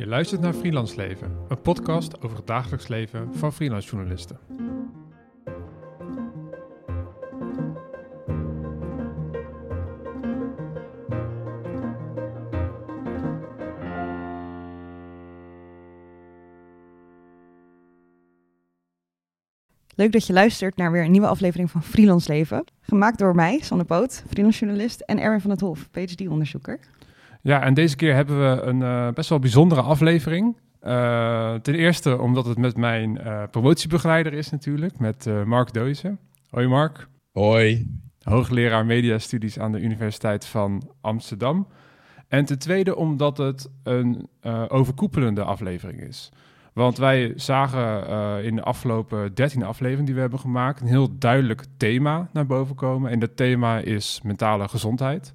Je luistert naar Freelance Leven, een podcast over het dagelijks leven van freelance journalisten. Leuk dat je luistert naar weer een nieuwe aflevering van Freelance Leven. Gemaakt door mij, Sanne Poot, freelance journalist, en Erwin van het Hof, PhD-onderzoeker. Ja, en deze keer hebben we een uh, best wel bijzondere aflevering. Uh, ten eerste omdat het met mijn uh, promotiebegeleider is natuurlijk, met Mark Deuze. Hoi Mark. Hoi. Hoogleraar mediastudies aan de Universiteit van Amsterdam. En ten tweede omdat het een overkoepelende aflevering is. Want wij zagen uh, in de afgelopen 13 afleveringen die we hebben gemaakt... een heel duidelijk thema naar boven komen. En dat thema is mentale gezondheid.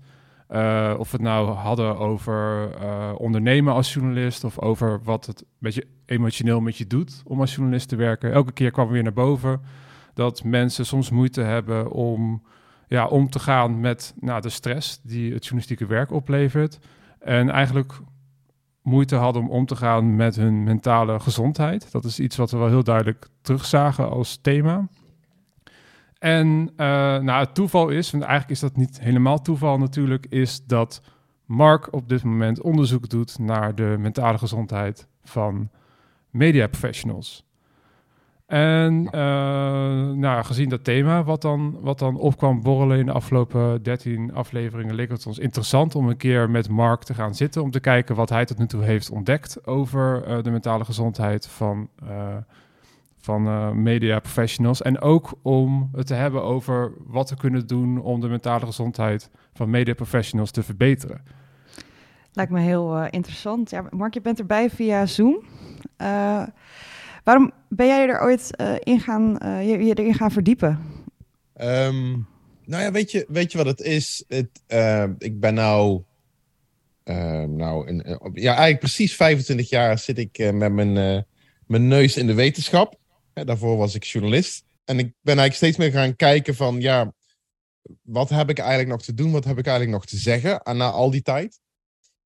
Uh, of we het nou hadden over uh, ondernemen als journalist... of over wat het een beetje emotioneel met je doet om als journalist te werken. Elke keer kwam weer naar boven dat mensen soms moeite hebben om, ja, om te gaan met nou, de stress... die het journalistieke werk oplevert. En eigenlijk moeite hadden om om te gaan met hun mentale gezondheid. Dat is iets wat we wel heel duidelijk terugzagen als thema. En uh, nou, het toeval is, want eigenlijk is dat niet helemaal toeval natuurlijk, is dat Mark op dit moment onderzoek doet naar de mentale gezondheid van media professionals. En uh, nou, gezien dat thema, wat dan, wat dan opkwam borrelen in de afgelopen 13 afleveringen, leek het ons interessant om een keer met Mark te gaan zitten. Om te kijken wat hij tot nu toe heeft ontdekt over uh, de mentale gezondheid van, uh, van media professionals. En ook om het te hebben over wat we kunnen doen om de mentale gezondheid van media professionals te verbeteren. Lijkt me heel interessant. Ja, Mark, je bent erbij via Zoom. Waarom ben jij er ooit uh, in gaan, uh, je, je, erin gaan verdiepen? Um, nou ja, weet je, weet je wat het is? Het, uh, ik ben nou, nou in, ja, eigenlijk precies 25 jaar zit ik met mijn, mijn neus in de wetenschap. Daarvoor was ik journalist. En ik ben eigenlijk steeds meer gaan kijken van, ja, wat heb ik eigenlijk nog te doen? Wat heb ik eigenlijk nog te zeggen na al die tijd?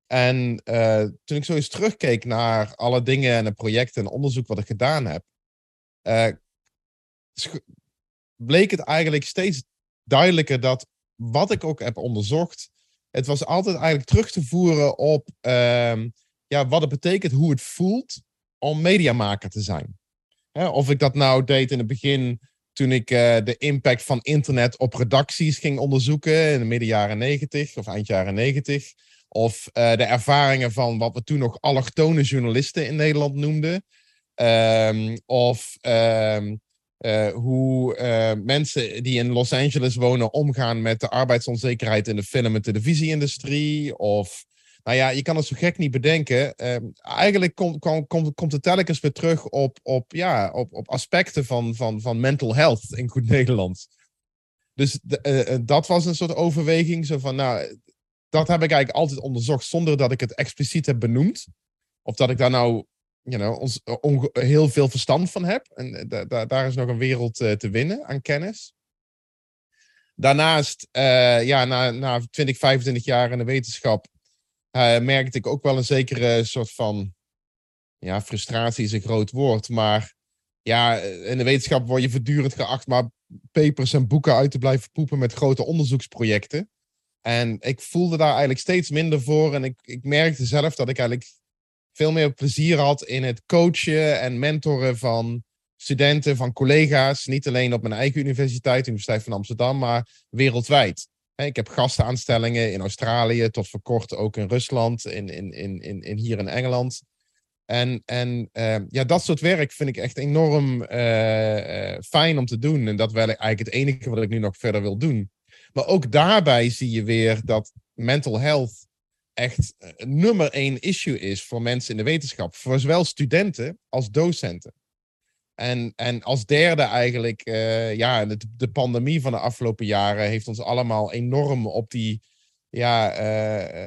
En uh, toen ik zo eens terugkeek naar alle dingen en de projecten en onderzoek wat ik gedaan heb, uh, bleek het eigenlijk steeds duidelijker dat wat ik ook heb onderzocht, het was altijd eigenlijk terug te voeren op uh, ja, wat het betekent, hoe het voelt om mediamaker te zijn. Of ik dat nou deed in het begin toen ik uh, de impact van internet op redacties ging onderzoeken in de midden jaren 90 of eind jaren 90. Of uh, de ervaringen van wat we toen nog allochtone journalisten in Nederland noemden. Um, of um, uh, hoe mensen die in Los Angeles wonen omgaan met de arbeidsonzekerheid in de film- en televisieindustrie. Of, nou ja, je kan het zo gek niet bedenken. Um, eigenlijk komt kom, kom, komt het telkens weer terug op, op, ja, op, op aspecten van, van, van mental health in goed Nederlands. Dus de, dat was een soort overweging. Zo van, nou, dat heb ik eigenlijk altijd onderzocht zonder dat ik het expliciet heb benoemd. Of dat ik daar nou you know, ons, heel veel verstand van heb. En daar is nog een wereld te winnen aan kennis. Daarnaast, ja, na, na 20, 25 jaar in de wetenschap, merkte ik ook wel een zekere soort van, ja, frustratie is een groot woord, maar ja, in de wetenschap word je voortdurend geacht maar papers en boeken uit te blijven poepen met grote onderzoeksprojecten. En ik voelde daar eigenlijk steeds minder voor. En ik, ik merkte zelf dat ik eigenlijk veel meer plezier had in het coachen en mentoren van studenten, van collega's. Niet alleen op mijn eigen universiteit, Universiteit van Amsterdam, maar wereldwijd. Ik heb gastenaanstellingen in Australië, tot voor kort ook in Rusland, in, in, in, in, hier in Engeland. En, en uh, ja, dat soort werk vind ik echt enorm uh, uh, fijn om te doen. En dat wel eigenlijk het enige wat ik nu nog verder wil doen. Maar ook daarbij zie je weer dat mental health echt nummer één issue is voor mensen in de wetenschap. Voor zowel studenten als docenten. En, en als derde eigenlijk, uh, ja, de, de, pandemie van de afgelopen jaren heeft ons allemaal enorm op die, ja,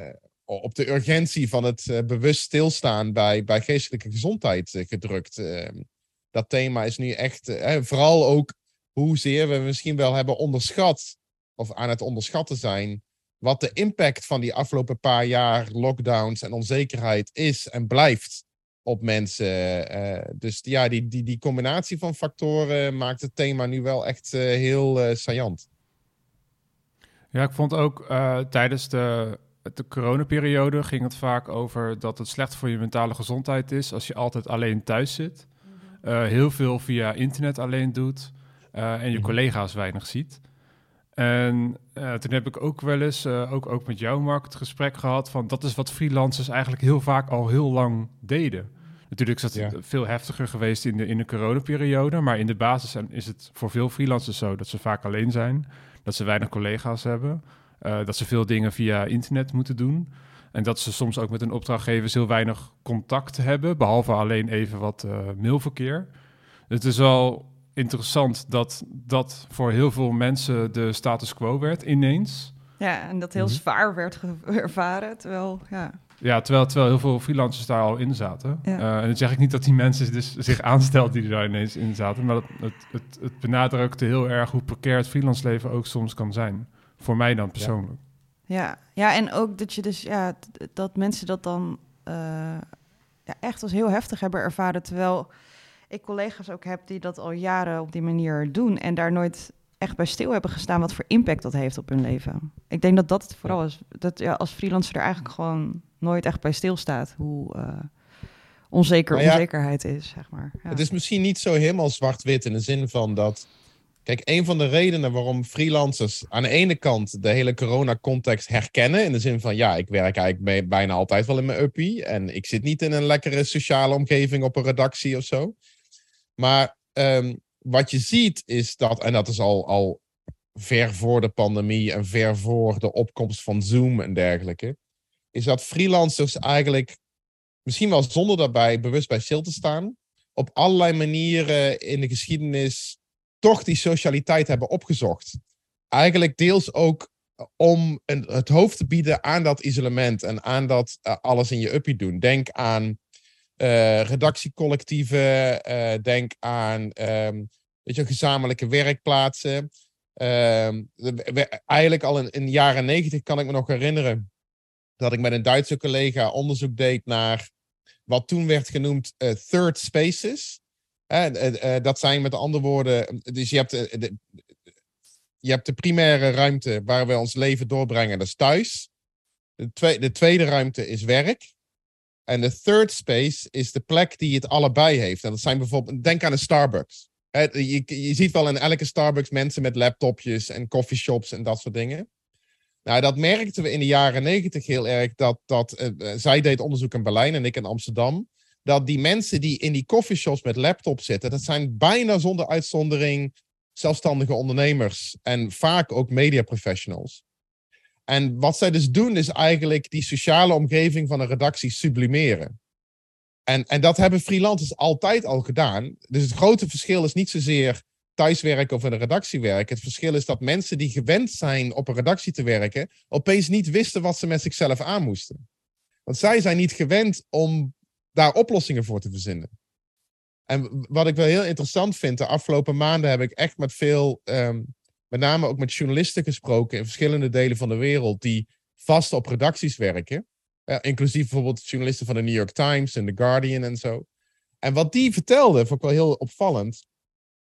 uh, op de urgentie van het uh, bewust stilstaan bij, bij geestelijke gezondheid gedrukt. Ehm, dat thema is nu echt, vooral ook hoezeer we misschien wel hebben onderschat of aan het onderschatten zijn wat de impact van die afgelopen paar jaar lockdowns en onzekerheid is en blijft op mensen. Uh, dus ja, die, die, die combinatie van factoren maakt het thema nu wel echt uh, heel uh, saillant. Ja, ik vond ook tijdens de, de coronaperiode ging het vaak over dat het slecht voor je mentale gezondheid is als je altijd alleen thuis zit. heel veel via internet alleen doet en je collega's weinig ziet. En uh, toen heb ik ook wel eens, uh, ook, ook met jou Mark, het gesprek gehad van dat is wat freelancers eigenlijk heel vaak al heel lang deden. Natuurlijk is dat veel heftiger geweest in de, in de coronaperiode, maar in de basis is het voor veel freelancers zo dat ze vaak alleen zijn, dat ze weinig collega's hebben, uh, dat ze veel dingen via internet moeten doen. En dat ze soms ook met hun opdrachtgevers heel weinig contact hebben, behalve alleen even wat mailverkeer. Het is wel interessant dat dat voor heel veel mensen de status quo werd ineens. Ja, en dat heel mhm. zwaar werd ervaren, terwijl, ja... Ja, terwijl, terwijl heel veel freelancers daar al in zaten. Ja. Uh, en dan zeg ik niet dat die mensen dus zich aanstelden die er daar ineens in zaten, maar het, het, het, het benadrukte heel erg hoe precair het freelance leven ook soms kan zijn. Voor mij dan persoonlijk. Ja, ja en ook dat je dus, ja, dat mensen dat dan uh, ja, echt als heel heftig hebben ervaren, terwijl ik collega's ook heb die dat al jaren op die manier doen en daar nooit echt bij stil hebben gestaan wat voor impact dat heeft op hun leven. Ik denk dat dat het vooral is. Dat ja, als freelancer er eigenlijk gewoon nooit echt bij stilstaat hoe uh, onzeker onzekerheid is, zeg maar. Ja. Het is misschien niet zo helemaal zwart-wit in de zin van dat. Kijk, een van de redenen waarom freelancers aan de ene kant de hele corona-context herkennen, in de zin van ja, ik werk eigenlijk bijna altijd wel in mijn uppie en ik zit niet in een lekkere sociale omgeving op een redactie of zo. Maar um, wat je ziet is dat, en dat is al, al ver voor de pandemie en ver voor de opkomst van Zoom en dergelijke, is dat freelancers eigenlijk, misschien wel zonder daarbij bewust bij stil te staan, op allerlei manieren in de geschiedenis toch die socialiteit hebben opgezocht. Eigenlijk deels ook om een, het hoofd te bieden aan dat isolement en aan dat uh, alles in je uppie doen. Denk aan redactiecollectieven. Uh, denk aan um, weet gezamenlijke werkplaatsen. Um, eigenlijk al in, de jaren negentig kan ik me nog herinneren dat ik met een Duitse collega onderzoek deed naar wat toen werd genoemd uh, third spaces. dat zijn met andere woorden, dus je hebt de, je hebt de primaire ruimte waar we ons leven doorbrengen, dat is thuis. De, de tweede ruimte is werk. En de third space is de plek die het allebei heeft. En dat zijn bijvoorbeeld, denk aan een Starbucks. je, ziet wel in elke Starbucks mensen met laptopjes en coffeeshops en dat soort dingen. Nou, dat merkten we in de jaren negentig heel erg. Dat, dat, uh, zij deed onderzoek in Berlijn en ik in Amsterdam. Dat die mensen die in die coffeeshops met laptops zitten, dat zijn bijna zonder uitzondering zelfstandige ondernemers. En vaak ook media professionals. En wat zij dus doen, is eigenlijk die sociale omgeving van een redactie sublimeren. En, en dat hebben freelancers altijd al gedaan. Dus het grote verschil is niet zozeer thuiswerken of in een redactie werken. Het verschil is dat mensen die gewend zijn op een redactie te werken, opeens niet wisten wat ze met zichzelf aan moesten. Want zij zijn niet gewend om daar oplossingen voor te verzinnen. En wat ik wel heel interessant vind, de afgelopen maanden heb ik echt met veel um, met name ook met journalisten gesproken in verschillende delen van de wereld die vast op redacties werken. inclusief bijvoorbeeld journalisten van de New York Times en The Guardian en zo. En wat die vertelden, vond ik wel heel opvallend,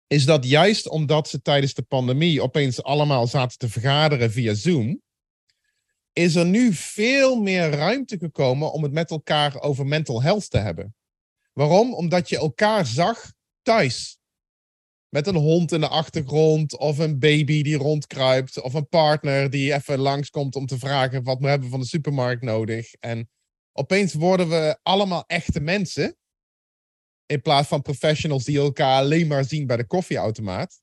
is dat juist omdat ze tijdens de pandemie opeens allemaal zaten te vergaderen via Zoom, is er nu veel meer ruimte gekomen om het met elkaar over mental health te hebben. Waarom? Omdat je elkaar zag thuis met een hond in de achtergrond, of een baby die rondkruipt, of een partner die even langskomt om te vragen wat we hebben van de supermarkt nodig. En opeens worden we allemaal echte mensen, in plaats van professionals die elkaar alleen maar zien bij de koffieautomaat.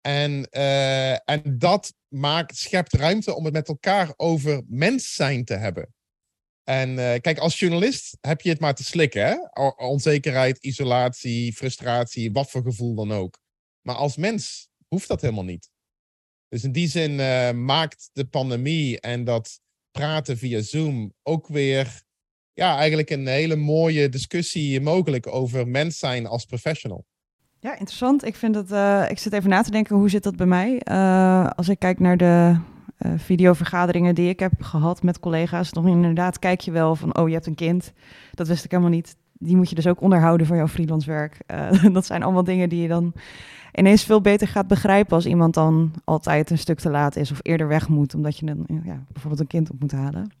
En, uh, en dat maakt, schept ruimte om het met elkaar over mens zijn te hebben. En uh, kijk, als journalist heb je het maar te slikken. Hè? Onzekerheid, isolatie, frustratie, wat voor gevoel dan ook. Maar als mens hoeft dat helemaal niet. Dus in die zin uh, maakt de pandemie en dat praten via Zoom ook weer ja, eigenlijk een hele mooie discussie mogelijk over mens zijn als professional. Ja, interessant. Ik vind dat. Uh, ik zit even na te denken hoe zit dat bij mij. Als ik kijk naar de uh, videovergaderingen die ik heb gehad met collega's, dan inderdaad kijk je wel van, oh, je hebt een kind. Dat wist ik helemaal niet. Die moet je dus ook onderhouden voor jouw freelance werk. Uh, dat zijn allemaal dingen die je dan ineens veel beter gaat begrijpen als iemand dan altijd een stuk te laat is of eerder weg moet, omdat je dan ja, bijvoorbeeld een kind op moet halen.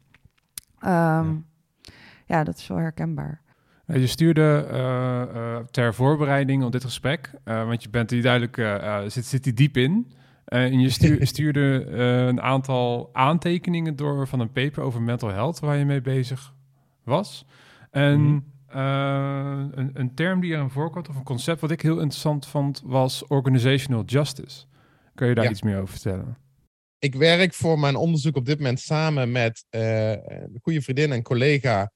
Um, ja. dat is wel herkenbaar. Je stuurde ter voorbereiding op dit gesprek, want je bent hier duidelijk, zit, zit die diep in. En je stuur, stuurde een aantal aantekeningen door van een paper over mental health waar je mee bezig was. En mhm. een, een, term die erin voorkomt, of een concept wat ik heel interessant vond, was organizational justice. Kun je daar iets meer over vertellen? Ik werk voor mijn onderzoek op dit moment samen met een goede vriendin en collega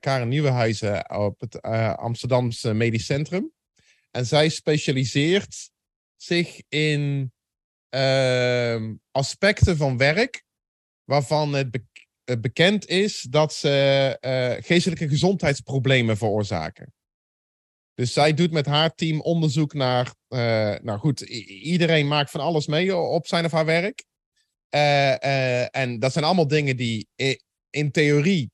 Karen Nieuwenhuizen op het Amsterdamse Medisch Centrum. En zij specialiseert zich in uh, aspecten van werk waarvan het, het, bekend is dat ze uh, geestelijke gezondheidsproblemen veroorzaken. Dus zij doet met haar team onderzoek naar, nou goed, iedereen maakt van alles mee op zijn of haar werk. en dat zijn allemaal dingen die in theorie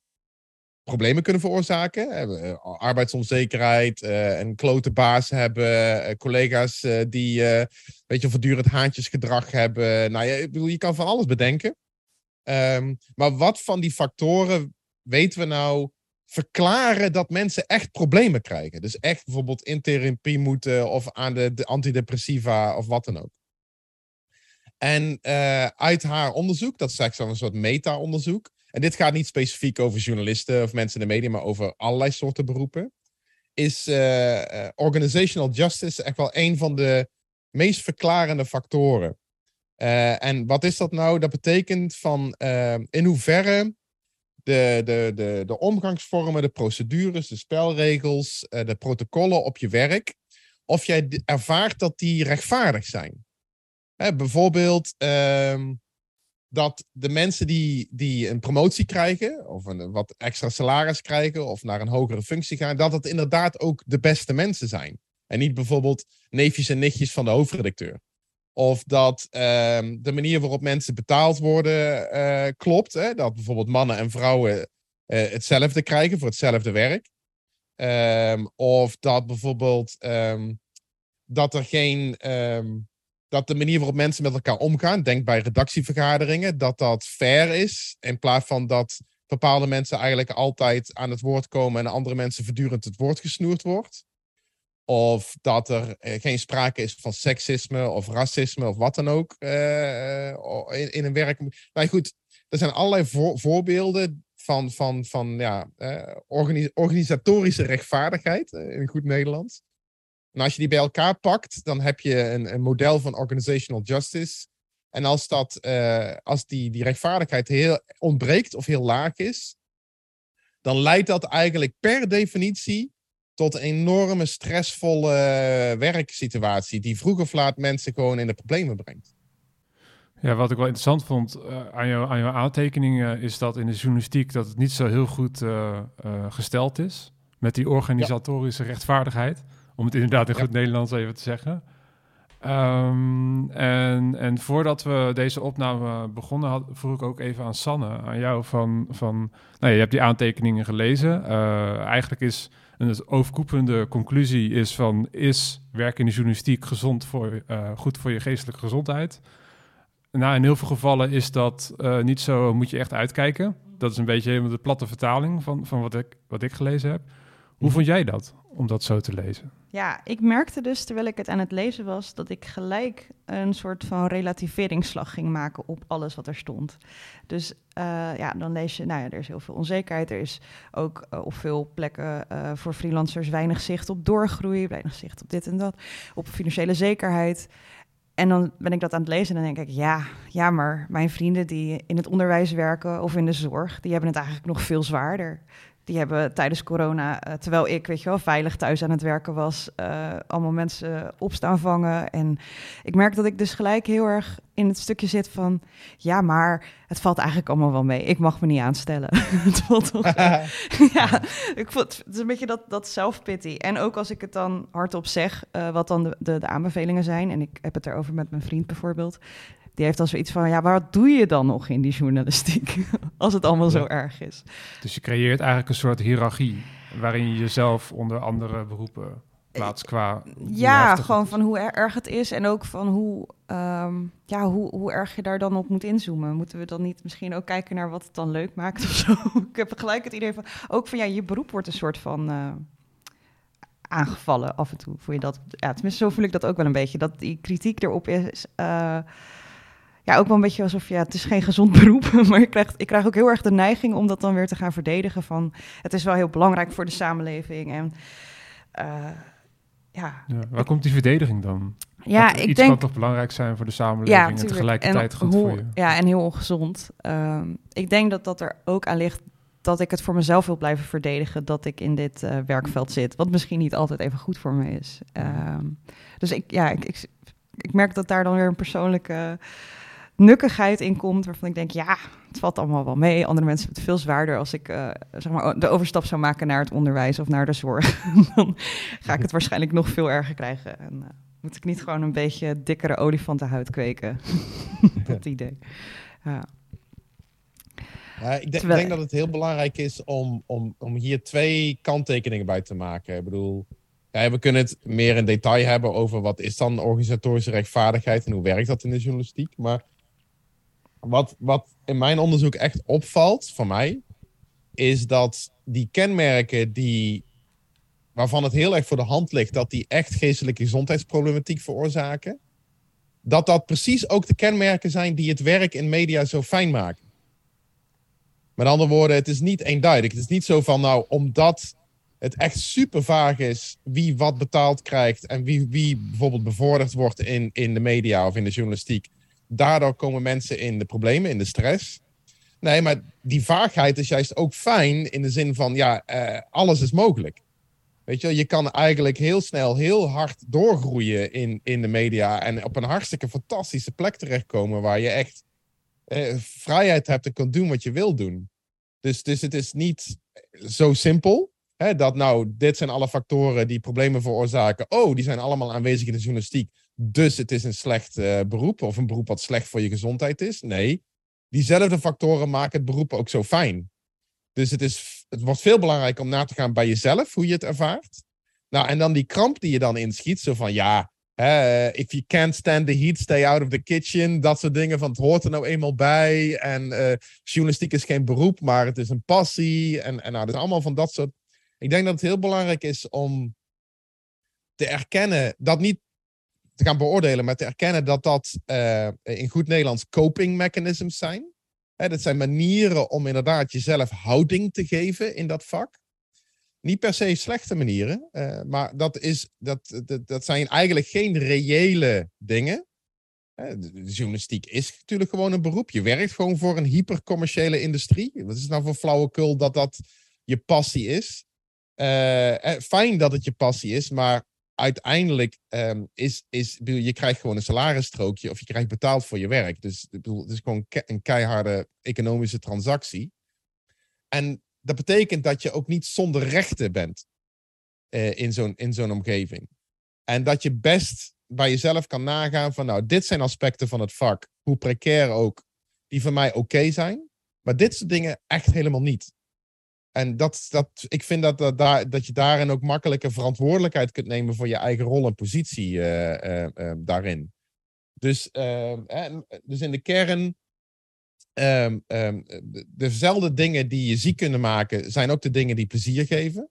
problemen kunnen veroorzaken. Uh, arbeidsonzekerheid, uh, een klote baas hebben, collega's die weet je, voortdurend haantjesgedrag hebben. Nou, je, bedoel, je kan van alles bedenken. Um, maar wat van die factoren weten we nou verklaren dat mensen echt problemen krijgen? Dus echt bijvoorbeeld in therapie moeten of aan de, de antidepressiva of wat dan ook. En uit haar onderzoek, dat is eigenlijk zo'n soort meta-onderzoek, en dit gaat niet specifiek over journalisten of mensen in de media, maar over allerlei soorten beroepen, is uh, organizational justice echt wel een van de meest verklarende factoren. Uh, en wat is dat nou? Dat betekent van in hoeverre de, de, de, de omgangsvormen, de procedures, de spelregels, de protocollen op je werk, of jij ervaart dat die rechtvaardig zijn. Hè, bijvoorbeeld, ehm, dat de mensen die, die een promotie krijgen, of een wat extra salaris krijgen, of naar een hogere functie gaan, dat het inderdaad ook de beste mensen zijn. En niet bijvoorbeeld neefjes en nichtjes van de hoofdredacteur. Of dat ehm, de manier waarop mensen betaald worden uh, klopt. Hè? Dat bijvoorbeeld mannen en vrouwen uh, hetzelfde krijgen voor hetzelfde werk. Um, of dat bijvoorbeeld um, dat er geen dat de manier waarop mensen met elkaar omgaan, denk bij redactievergaderingen, dat dat fair is. In plaats van dat bepaalde mensen eigenlijk altijd aan het woord komen en andere mensen voortdurend het woord gesnoerd wordt. Of dat er eh, geen sprake is van seksisme of racisme of wat dan ook uh, in, in, een werk. Nou goed, er zijn allerlei voorbeelden van, van, van ja, uh, organisatorische rechtvaardigheid in goed Nederlands. En als je die bij elkaar pakt, dan heb je een, een model van organizational justice. En als, dat, uh, als die, die rechtvaardigheid heel ontbreekt of heel laag is, dan leidt dat eigenlijk per definitie tot een enorme stressvolle werksituatie, die vroeg of laat mensen gewoon in de problemen brengt. Ja, wat ik wel interessant vond uh, aan, jou, aan jouw aantekeningen is dat in de journalistiek dat het niet zo heel goed uh, gesteld is met die organisatorische rechtvaardigheid. Om het inderdaad in goed Nederlands even te zeggen. Um, en, en voordat we deze opname begonnen, had, vroeg ik ook even aan Sanne, aan jou, van, van nou ja, je hebt die aantekeningen gelezen. Uh, eigenlijk is een overkoepelende conclusie is van, is werk in de journalistiek gezond voor, uh, goed voor je geestelijke gezondheid? Nou, in heel veel gevallen is dat uh, niet zo, moet je echt uitkijken. Dat is een beetje helemaal de platte vertaling van, van wat, ik, wat ik gelezen heb. Hoe mhm. vond jij dat, om dat zo te lezen? Ja, ik merkte dus terwijl ik het aan het lezen was, dat ik gelijk een soort van relativeringsslag ging maken op alles wat er stond. Dus uh, ja, dan lees je, nou ja, er is heel veel onzekerheid. Er is ook uh, op veel plekken uh, voor freelancers weinig zicht op doorgroei, weinig zicht op dit en dat, op financiële zekerheid. En dan ben ik dat aan het lezen en dan denk ik, ja, ja, maar mijn vrienden die in het onderwijs werken of in de zorg, die hebben het eigenlijk nog veel zwaarder die hebben tijdens corona, uh, terwijl ik, weet je wel, veilig thuis aan het werken was, uh, allemaal mensen opstaan vangen. En ik merk dat ik dus gelijk heel erg in het stukje zit van, ja, maar het valt eigenlijk allemaal wel mee. Ik mag me niet aanstellen. het toch, ja, ik vond het is een beetje dat, dat zelfpity. En ook als ik het dan hardop zeg, uh, wat dan de, de, de aanbevelingen zijn, en ik heb het erover met mijn vriend bijvoorbeeld, die heeft dan zoiets van, ja, wat doe je dan nog in die journalistiek? Als het allemaal zo erg is. Dus je creëert eigenlijk een soort hiërarchie waarin je jezelf onder andere beroepen plaats qua... Ja, gewoon van hoe erg het is en ook van hoe, ehm, ja, hoe, hoe erg je daar dan op moet inzoomen. Moeten we dan niet misschien ook kijken naar wat het dan leuk maakt of zo? Ik heb gelijk het idee van, ook van ja, je beroep wordt een soort van... Uh, aangevallen af en toe. Voel je dat? Ja, tenminste, zo voel ik dat ook wel een beetje. Dat die kritiek erop is. Uh, ja, ook wel een beetje alsof ja, het is geen gezond beroep. Maar ik krijg, ik krijg ook heel erg de neiging om dat dan weer te gaan verdedigen. Van het is wel heel belangrijk voor de samenleving. En uh, ja, ja, waar komt die verdediging dan? Ja, Want ik iets denk. kan toch belangrijk zijn voor de samenleving Ja, en tegelijkertijd En goed hoe- voor je. Ja, en heel ongezond. Ehm, ik denk dat dat er ook aan ligt dat ik het voor mezelf wil blijven verdedigen dat ik in dit eh, werkveld zit. Wat misschien niet altijd even goed voor me is. Ehm, dus ik, ja, ik, ik, ik merk dat daar dan weer een persoonlijke nukkigheid in komt. Waarvan ik denk, ja, het valt allemaal wel mee. Andere mensen hebben het veel zwaarder als ik eh, zeg maar, de overstap zou maken naar het onderwijs of naar de zorg. dan ga ik het waarschijnlijk nog veel erger krijgen. En, eh, moet ik niet gewoon een beetje dikkere olifantenhuid kweken? dat idee. Ja. Ik, denk, denk dat het heel belangrijk is om, om, om hier twee kanttekeningen bij te maken. Ik bedoel, ja, we kunnen het meer in detail hebben over wat is dan organisatorische rechtvaardigheid en hoe werkt dat in de journalistiek. Maar wat, wat in mijn onderzoek echt opvalt, voor mij, is dat die kenmerken die, waarvan het heel erg voor de hand ligt dat die echt geestelijke gezondheidsproblematiek veroorzaken, dat dat precies ook de kenmerken zijn die het werk in media zo fijn maken. Met andere woorden, het is niet eenduidig. Het is niet zo van, nou, omdat het echt super vaag is wie wat betaald krijgt en wie, wie bijvoorbeeld bevorderd wordt in, in de media of in de journalistiek. Daardoor komen mensen in de problemen, in de stress. Nee, maar die vaagheid is juist ook fijn in de zin van, ja, eh, alles is mogelijk. Weet je, je kan eigenlijk heel snel heel hard doorgroeien in, in de media en op een hartstikke fantastische plek terechtkomen waar je echt eh, vrijheid hebt en kan doen wat je wil doen. Dus, dus het is niet zo simpel. Hè, dat nou, dit zijn alle factoren die problemen veroorzaken. Oh, die zijn allemaal aanwezig in de journalistiek. Dus het is een slecht eh, beroep of een beroep wat slecht voor je gezondheid is. Nee, diezelfde factoren maken het beroep ook zo fijn. Dus het, is, het wordt veel belangrijker om na te gaan bij jezelf, hoe je het ervaart. Nou, en dan die kramp die je dan inschiet, zo van ja, if you can't stand the heat, stay out of the kitchen. Dat soort dingen, van het hoort er nou eenmaal bij. En eh, journalistiek is geen beroep, maar het is een passie. En, en nou, is allemaal van dat soort. Ik denk dat het heel belangrijk is om te erkennen, dat niet gaan beoordelen, maar te erkennen dat dat eh, in goed Nederlands coping mechanisms zijn. Hè, dat zijn manieren om inderdaad jezelf houding te geven in dat vak. Niet per se slechte manieren, eh, maar dat, is, dat, dat, dat zijn eigenlijk geen reële dingen. Journalistiek is natuurlijk gewoon een beroep. Je werkt gewoon voor een hypercommerciële industrie. Wat is nou voor flauwekul dat dat je passie is? Eh, fijn dat het je passie is, maar uiteindelijk ehm, is, is je krijgt gewoon een salarisstrookje of je krijgt betaald voor je werk. Dus bedoel, het is gewoon een keiharde economische transactie. En dat betekent dat je ook niet zonder rechten bent eh, in zo'n zo'n omgeving. En dat je best bij jezelf kan nagaan van, nou, dit zijn aspecten van het vak, hoe precair ook, die voor mij oké zijn. Maar dit soort dingen echt helemaal niet. En dat, dat, ik vind dat, dat, daar, dat je daarin ook makkelijker verantwoordelijkheid kunt nemen voor je eigen rol en positie eh, eh, eh, daarin. Dus, eh, eh, dus in de kern, ehm, ehm, de- dezelfde dingen die je ziek kunnen maken, zijn ook de dingen die plezier geven.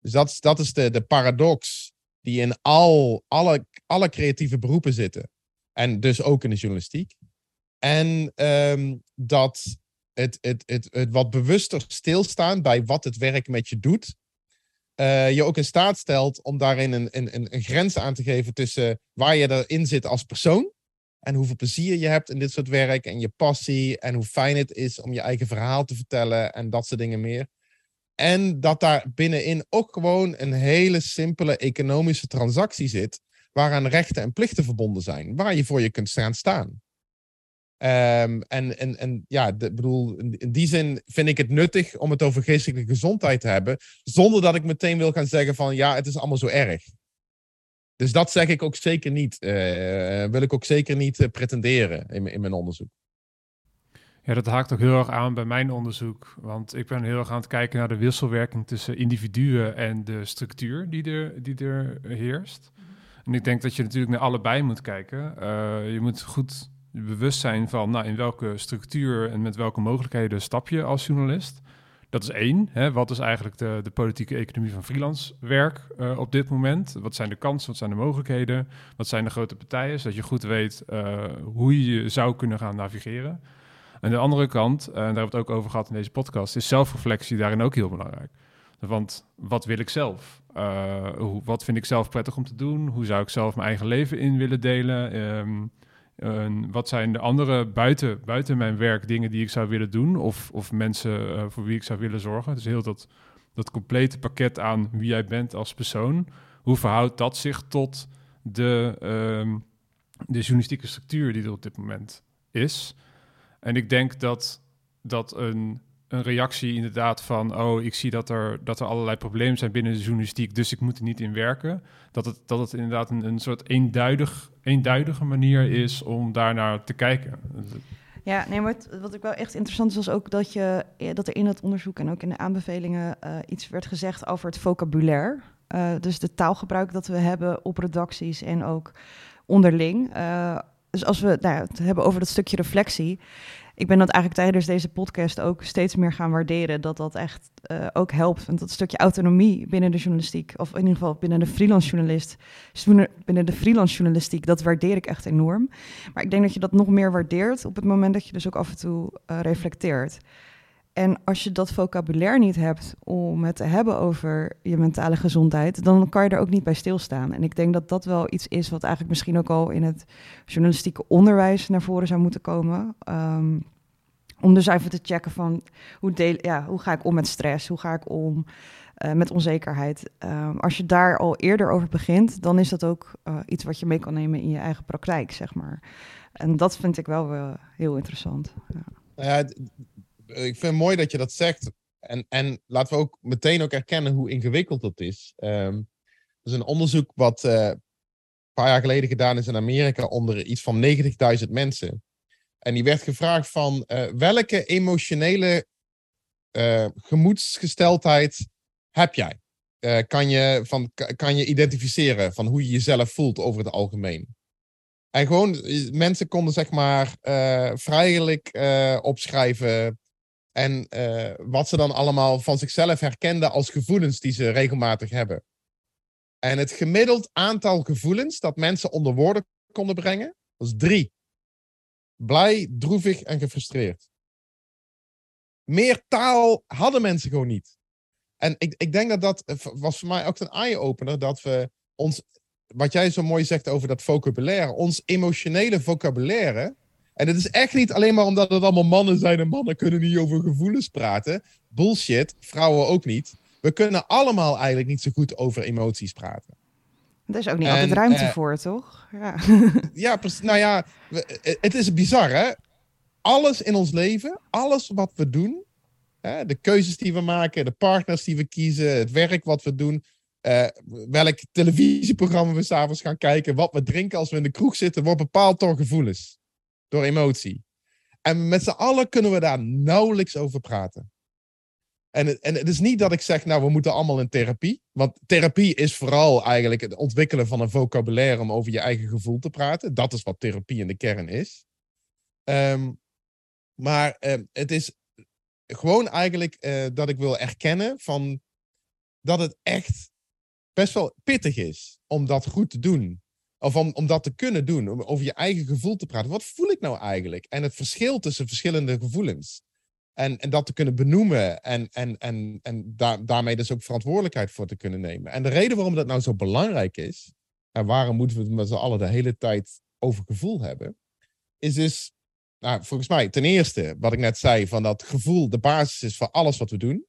Dus dat, dat is de, de paradox die in al, alle, alle creatieve beroepen zitten. En dus ook in de journalistiek. En ehm, dat het, het, het, wat bewuster stilstaan bij wat het werk met je doet. eh, je ook in staat stelt om daarin een, een, een, een grens aan te geven tussen waar je erin zit als persoon. En hoeveel plezier je hebt in dit soort werk. En je passie. En hoe fijn het is om je eigen verhaal te vertellen. En dat soort dingen meer. En dat daar binnenin ook gewoon een hele simpele economische transactie zit. Waaraan rechten en plichten verbonden zijn. Waar je voor je kunt staan staan. Ehm, en, en, en ja, de, bedoel, in die zin vind ik het nuttig om het over geestelijke gezondheid te hebben. Zonder dat ik meteen wil gaan zeggen van ja, het is allemaal zo erg. Dus dat zeg ik ook zeker niet. Uh, wil ik ook zeker niet pretenderen in, in mijn onderzoek. Ja, dat haakt ook heel erg aan bij mijn onderzoek. Want ik ben heel erg aan het kijken naar de wisselwerking tussen individuen en de structuur die er, die er heerst. En ik denk dat je natuurlijk naar allebei moet kijken. je moet goed bewust zijn van nou, in welke structuur en met welke mogelijkheden stap je als journalist. Dat is één. Hè? Wat is eigenlijk de, de politieke economie van freelance werk uh, op dit moment? Wat zijn de kansen, wat zijn de mogelijkheden? Wat zijn de grote partijen? Zodat je goed weet uh, hoe je zou kunnen gaan navigeren. En de andere kant, en daar hebben we het ook over gehad in deze podcast, is zelfreflectie daarin ook heel belangrijk. Want wat wil ik zelf? Hoe, wat vind ik zelf prettig om te doen? Hoe zou ik zelf mijn eigen leven in willen delen? Um, wat zijn de andere buiten, buiten mijn werk dingen die ik zou willen doen? Of, of mensen uh, voor wie ik zou willen zorgen? Dus heel dat, dat complete pakket aan wie jij bent als persoon. Hoe verhoudt dat zich tot de, um, de journalistieke structuur die er op dit moment is? En ik denk dat, dat een, een reactie inderdaad van... oh, ik zie dat er, dat er allerlei problemen zijn binnen de journalistiek... dus ik moet er niet in werken. Dat het, dat het inderdaad een, een soort eenduidig, eenduidige manier is om daarnaar te kijken. Ja, nee, maar wat ik wel echt interessant is, was ook dat, je, dat er in het onderzoek en ook in de aanbevelingen uh, iets werd gezegd over het vocabulaire. Uh, dus de taalgebruik dat we hebben op redacties en ook onderling. Dus als we nou, het hebben over dat stukje reflectie. Ik ben dat eigenlijk tijdens deze podcast ook steeds meer gaan waarderen. Dat dat echt uh, ook helpt. Want dat stukje autonomie binnen de journalistiek, of in ieder geval binnen de freelance journalist, binnen de freelance journalistiek, dat waardeer ik echt enorm. Maar ik denk dat je dat nog meer waardeert op het moment dat je dus ook af en toe uh, reflecteert. En als je dat vocabulaire niet hebt om het te hebben over je mentale gezondheid, dan kan je er ook niet bij stilstaan. En ik denk dat dat wel iets is wat eigenlijk misschien ook al in het journalistieke onderwijs naar voren zou moeten komen. Um, om dus even te checken van hoe, deel, ja, hoe ga ik om met stress, hoe ga ik om uh, met onzekerheid. Um, als je daar al eerder over begint, dan is dat ook uh, iets wat je mee kan nemen in je eigen praktijk, zeg maar. En dat vind ik wel uh, heel interessant. Ja. Nou ja, ik vind het mooi dat je dat zegt. En, en laten we ook meteen ook erkennen hoe ingewikkeld dat is. Um, er is een onderzoek wat uh, een paar jaar geleden gedaan is in Amerika onder iets van 90.000 mensen. En die werd gevraagd van uh, welke emotionele gemoedsgesteldheid heb jij? kan, je van, kan je identificeren van hoe je jezelf voelt over het algemeen? En gewoon, mensen konden zeg maar vrijelijk opschrijven en uh, wat ze dan allemaal van zichzelf herkenden als gevoelens die ze regelmatig hebben. En het gemiddeld aantal gevoelens dat mensen onder woorden konden brengen, was drie. Blij, droevig en gefrustreerd. Meer taal hadden mensen gewoon niet. En ik, ik denk dat dat eh, was voor mij ook een eye-opener, dat we ons, wat jij zo mooi zegt over dat vocabulaire, ons emotionele vocabulaire, en het is echt niet alleen maar omdat het allemaal mannen zijn en mannen kunnen niet over gevoelens praten. Bullshit, vrouwen ook niet. We kunnen allemaal eigenlijk niet zo goed over emoties praten. Er is ook niet en, altijd ruimte uh, voor, toch? Ja, ja nou ja, het is bizar, hè? Alles in ons leven, alles wat we doen, hè, de keuzes die we maken, de partners die we kiezen, het werk wat we doen, uh, welk televisieprogramma we s'avonds gaan kijken, wat we drinken als we in de kroeg zitten, wordt bepaald door gevoelens door emotie. En met z'n allen kunnen we daar nauwelijks over praten. En het, en het is niet dat ik zeg, nou, we moeten allemaal in therapie. Want therapie is vooral eigenlijk het ontwikkelen van een vocabulaire om over je eigen gevoel te praten. Dat is wat therapie in de kern is. Um, maar uh, het is gewoon eigenlijk uh, dat ik wil erkennen van dat het echt best wel pittig is om dat goed te doen. Of om, dat te kunnen doen, om over je eigen gevoel te praten. Wat voel ik nou eigenlijk? En het verschil tussen verschillende gevoelens. En, en dat te kunnen benoemen en, en, en, en daar, daarmee dus ook verantwoordelijkheid voor te kunnen nemen. En de reden waarom dat nou zo belangrijk is, en waarom moeten we het met z'n allen de hele tijd over gevoel hebben, is dus, nou, volgens mij, ten eerste, wat ik net zei, van dat gevoel de basis is voor alles wat we doen.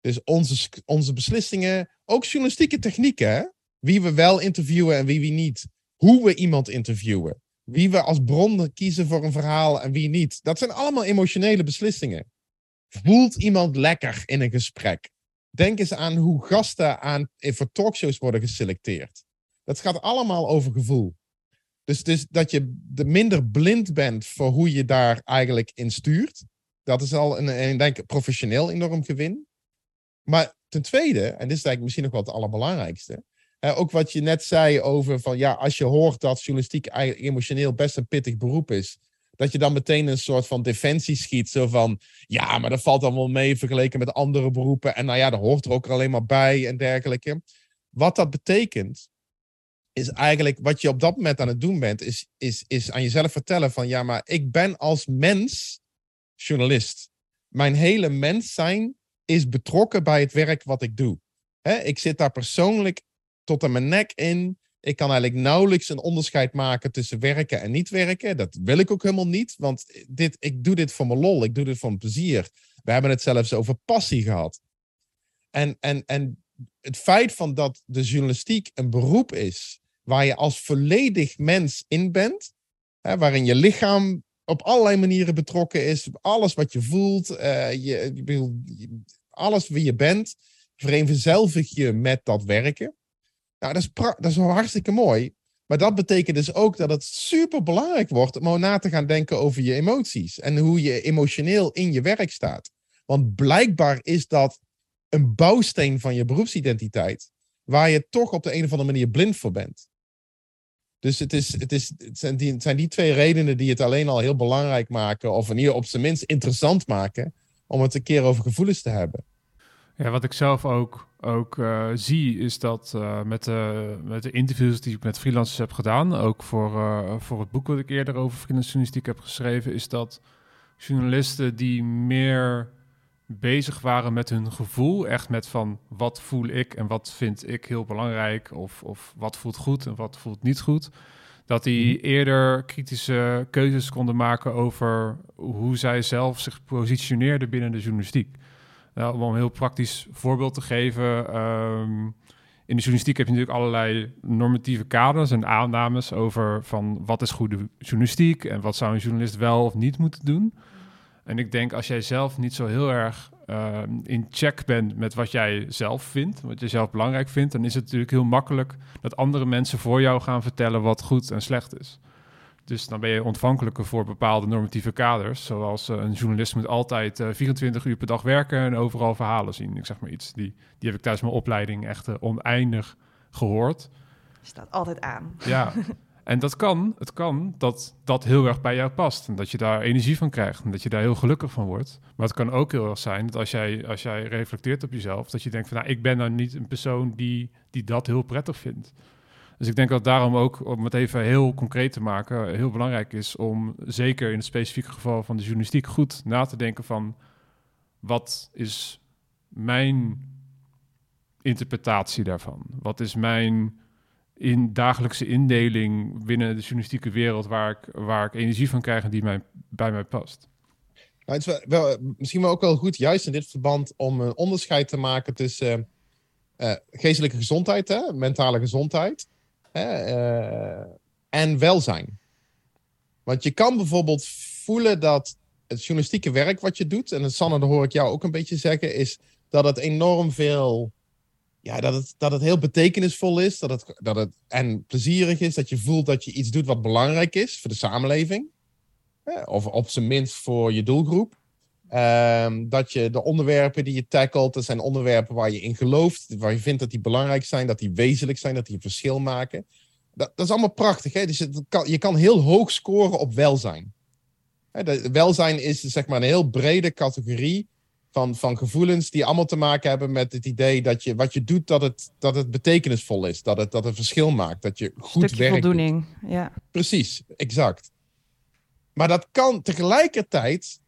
Dus onze, onze beslissingen, ook journalistieke technieken? Wie we wel interviewen en wie we niet. Hoe we iemand interviewen. Wie we als bron kiezen voor een verhaal en wie niet. Dat zijn allemaal emotionele beslissingen. Voelt iemand lekker in een gesprek? Denk eens aan hoe gasten aan, voor talkshows worden geselecteerd. Dat gaat allemaal over gevoel. Dus, dus dat je de minder blind bent voor hoe je daar eigenlijk in stuurt. Dat is al een, een denk ik, professioneel enorm gewin. Maar ten tweede, en dit is eigenlijk misschien nog wel het allerbelangrijkste. Ook wat je net zei over van ja, als je hoort dat journalistiek emotioneel best een pittig beroep is. Dat je dan meteen een soort van defensie schiet. Zo van ja, maar dat valt dan wel mee vergeleken met andere beroepen. En nou ja, dat hoort er ook alleen maar bij en dergelijke. Wat dat betekent, is eigenlijk wat je op dat moment aan het doen bent, is, is, is aan jezelf vertellen van ja, maar ik ben als mens journalist. Mijn hele mens zijn is betrokken bij het werk wat ik doe. ik zit daar persoonlijk tot aan mijn nek in. Ik kan eigenlijk nauwelijks een onderscheid maken tussen werken en niet werken. Dat wil ik ook helemaal niet, want dit, ik doe dit voor mijn lol, ik doe dit voor plezier. We hebben het zelfs over passie gehad. En, en, en het feit van dat de journalistiek een beroep is waar je als volledig mens in bent, hè, waarin je lichaam op allerlei manieren betrokken is, alles wat je voelt, uh, je, je, alles wie je bent, vereenzelvig je met dat werken. Nou, dat is, dat is wel hartstikke mooi. Maar dat betekent dus ook dat het super belangrijk wordt om na te gaan denken over je emoties en hoe je emotioneel in je werk staat. Want blijkbaar is dat een bouwsteen van je beroepsidentiteit, waar je toch op de een of andere manier blind voor bent. Dus het, is, het, is, het, zijn die, zijn die twee redenen die het alleen al heel belangrijk maken, of in ieder op zijn minst interessant maken, om het een keer over gevoelens te hebben. Ja, wat ik zelf ook, ook uh, zie, is dat uh, met, de, met de interviews die ik met freelancers heb gedaan, ook voor, uh, voor het boek wat ik eerder over freelance journalistiek heb geschreven, is dat journalisten die meer bezig waren met hun gevoel. Echt met van wat voel ik en wat vind ik heel belangrijk. Of, of wat voelt goed en wat voelt niet goed. Dat die mhm. eerder kritische keuzes konden maken over hoe zij zelf zich positioneerden binnen de journalistiek. Om een heel praktisch voorbeeld te geven. Ehm, in de journalistiek heb je natuurlijk allerlei normatieve kaders en aannames over van wat is goede journalistiek en wat zou een journalist wel of niet moeten doen. En ik denk als jij zelf niet zo heel erg ehm, in check bent met wat jij zelf vindt, wat je zelf belangrijk vindt, dan is het natuurlijk heel makkelijk dat andere mensen voor jou gaan vertellen wat goed en slecht is. Dus dan ben je ontvankelijker voor bepaalde normatieve kaders. Zoals uh, een journalist moet altijd 24 eh, uur per dag werken en overal verhalen zien. Ik zeg maar iets. Die, die heb ik tijdens mijn opleiding echt uh, oneindig gehoord. Staat altijd aan. Ja, En dat kan, het kan dat dat heel erg bij jou past. En dat je daar energie van krijgt en dat je daar heel gelukkig van wordt. Maar het kan ook heel erg zijn dat als jij, als jij reflecteert op jezelf, dat je denkt van nou, ik ben nou niet een persoon die, die dat heel prettig vindt. Dus ik denk dat daarom ook, om het even heel concreet te maken, heel belangrijk is om zeker in het specifieke geval van de journalistiek goed na te denken van wat is mijn interpretatie daarvan? Wat is mijn in dagelijkse indeling binnen de journalistieke wereld waar ik, waar ik energie van krijg en die mij, bij mij past. Nou, het is wel, misschien wel ook wel goed, juist in dit verband, om een onderscheid te maken tussen uh, geestelijke gezondheid, hè, mentale gezondheid, hè, uh, en welzijn. Want je kan bijvoorbeeld voelen dat het journalistieke werk wat je doet, en Sanne, dat hoor ik jou ook een beetje zeggen, is dat het enorm veel ja, dat, het, dat het heel betekenisvol is. Dat het, dat het en plezierig is. Dat je voelt dat je iets doet wat belangrijk is voor de samenleving. Of op zijn minst voor je doelgroep. Um, dat je de onderwerpen die je tackelt, dat zijn onderwerpen waar je in gelooft. Waar je vindt dat die belangrijk zijn, dat die wezenlijk zijn, dat die een verschil maken. Dat, dat is allemaal prachtig. Hè? Dus je kan, je kan heel hoog scoren op welzijn. Hè, welzijn is zeg maar een heel brede categorie van, van gevoelens die allemaal te maken hebben met het idee dat je wat je doet, dat het, dat het betekenisvol is. Dat het, dat het verschil maakt. Dat je goed Stukje werkt. voldoening, ja. Precies, exact. Maar dat kan tegelijkertijd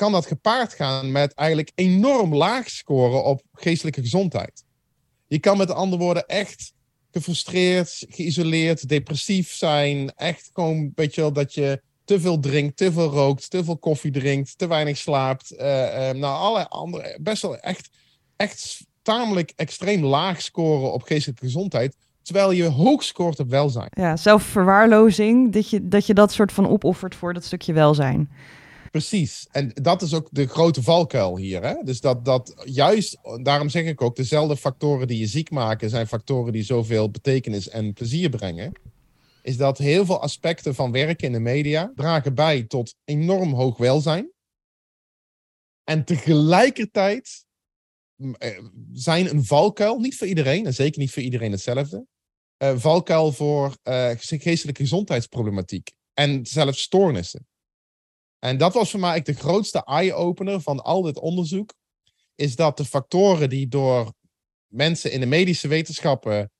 kan dat gepaard gaan met eigenlijk enorm laag scoren op geestelijke gezondheid. Je kan met andere woorden echt gefrustreerd, geïsoleerd, depressief zijn. Echt gewoon, weet je wel, dat je te veel drinkt, te veel rookt, te veel koffie drinkt, te weinig slaapt. Uh, nou, alle andere, best wel echt, echt tamelijk extreem laag scoren op geestelijke gezondheid. Terwijl je hoog scoort op welzijn. Ja, zelfverwaarlozing, dat je, dat je dat soort van opoffert voor dat stukje welzijn. Precies. En dat is ook de grote valkuil hier. Hè? Dus dat, dat juist, daarom zeg ik ook, dezelfde factoren die je ziek maken, zijn factoren die zoveel betekenis en plezier brengen. Is dat heel veel aspecten van werken in de media dragen bij tot enorm hoog welzijn. En tegelijkertijd eh, zijn een valkuil, niet voor iedereen, en zeker niet voor iedereen hetzelfde, uh, valkuil voor uh, geestelijke gezondheidsproblematiek en zelfs stoornissen. En dat was voor mij de grootste eye-opener van al dit onderzoek. Is dat de factoren die door mensen in de medische wetenschappen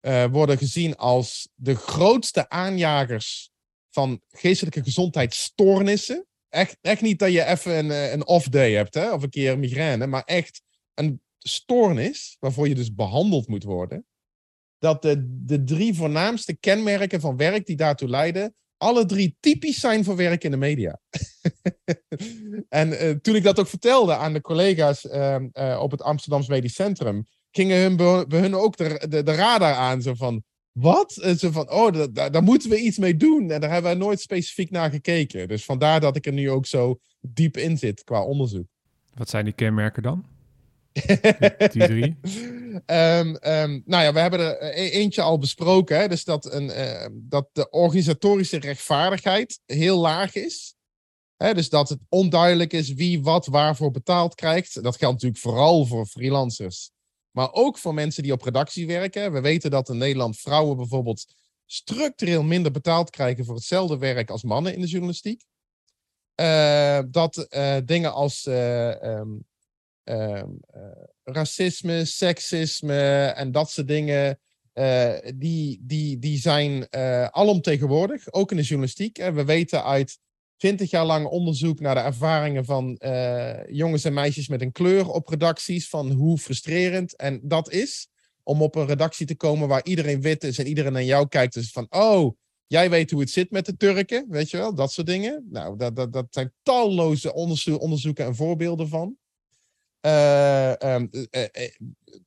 uh, worden gezien als de grootste aanjagers van geestelijke gezondheidsstoornissen. Echt, echt niet dat je even een, eh, een off-day hebt hè, of een keer migraine, maar echt een stoornis waarvoor je dus behandeld moet worden. Dat de, de drie voornaamste kenmerken van werk die daartoe leiden, alle drie typisch zijn voor werk in de media. en uh, toen ik dat ook vertelde aan de collega's uh, uh, op het Amsterdamse Medisch Centrum, gingen hun bij hun ook de, de, radar aan. Zo van, wat? Zo van, oh, daar moeten we iets mee doen. En daar hebben we nooit specifiek naar gekeken. Dus vandaar dat ik er nu ook zo diep in zit qua onderzoek. Wat zijn die kenmerken dan? die drie? Um, um, nou ja, we hebben er e-, eentje al besproken. Hè? Dus dat, een, uh, dat de organisatorische rechtvaardigheid heel laag is. Hè? Dus dat het onduidelijk is wie wat waarvoor betaald krijgt. Dat geldt natuurlijk vooral voor freelancers. Maar ook voor mensen die op redactie werken. We weten dat in Nederland vrouwen bijvoorbeeld structureel minder betaald krijgen voor hetzelfde werk als mannen in de journalistiek. Uh, dat dingen als Ehm, eh, racisme, seksisme en dat soort dingen. Uh, die, die, die zijn uh, alomtegenwoordig, ook in de journalistiek. we weten uit twintig jaar lang onderzoek naar de ervaringen van jongens en meisjes met een kleur op redacties, van hoe frustrerend en dat is om op een redactie te komen waar iedereen wit is en iedereen naar jou kijkt. Dus van, oh, jij weet hoe het zit met de Turken, weet je wel, dat soort dingen. Nou, dat, dat, dat zijn talloze onderzoeken en voorbeelden van. Uh, um, uh,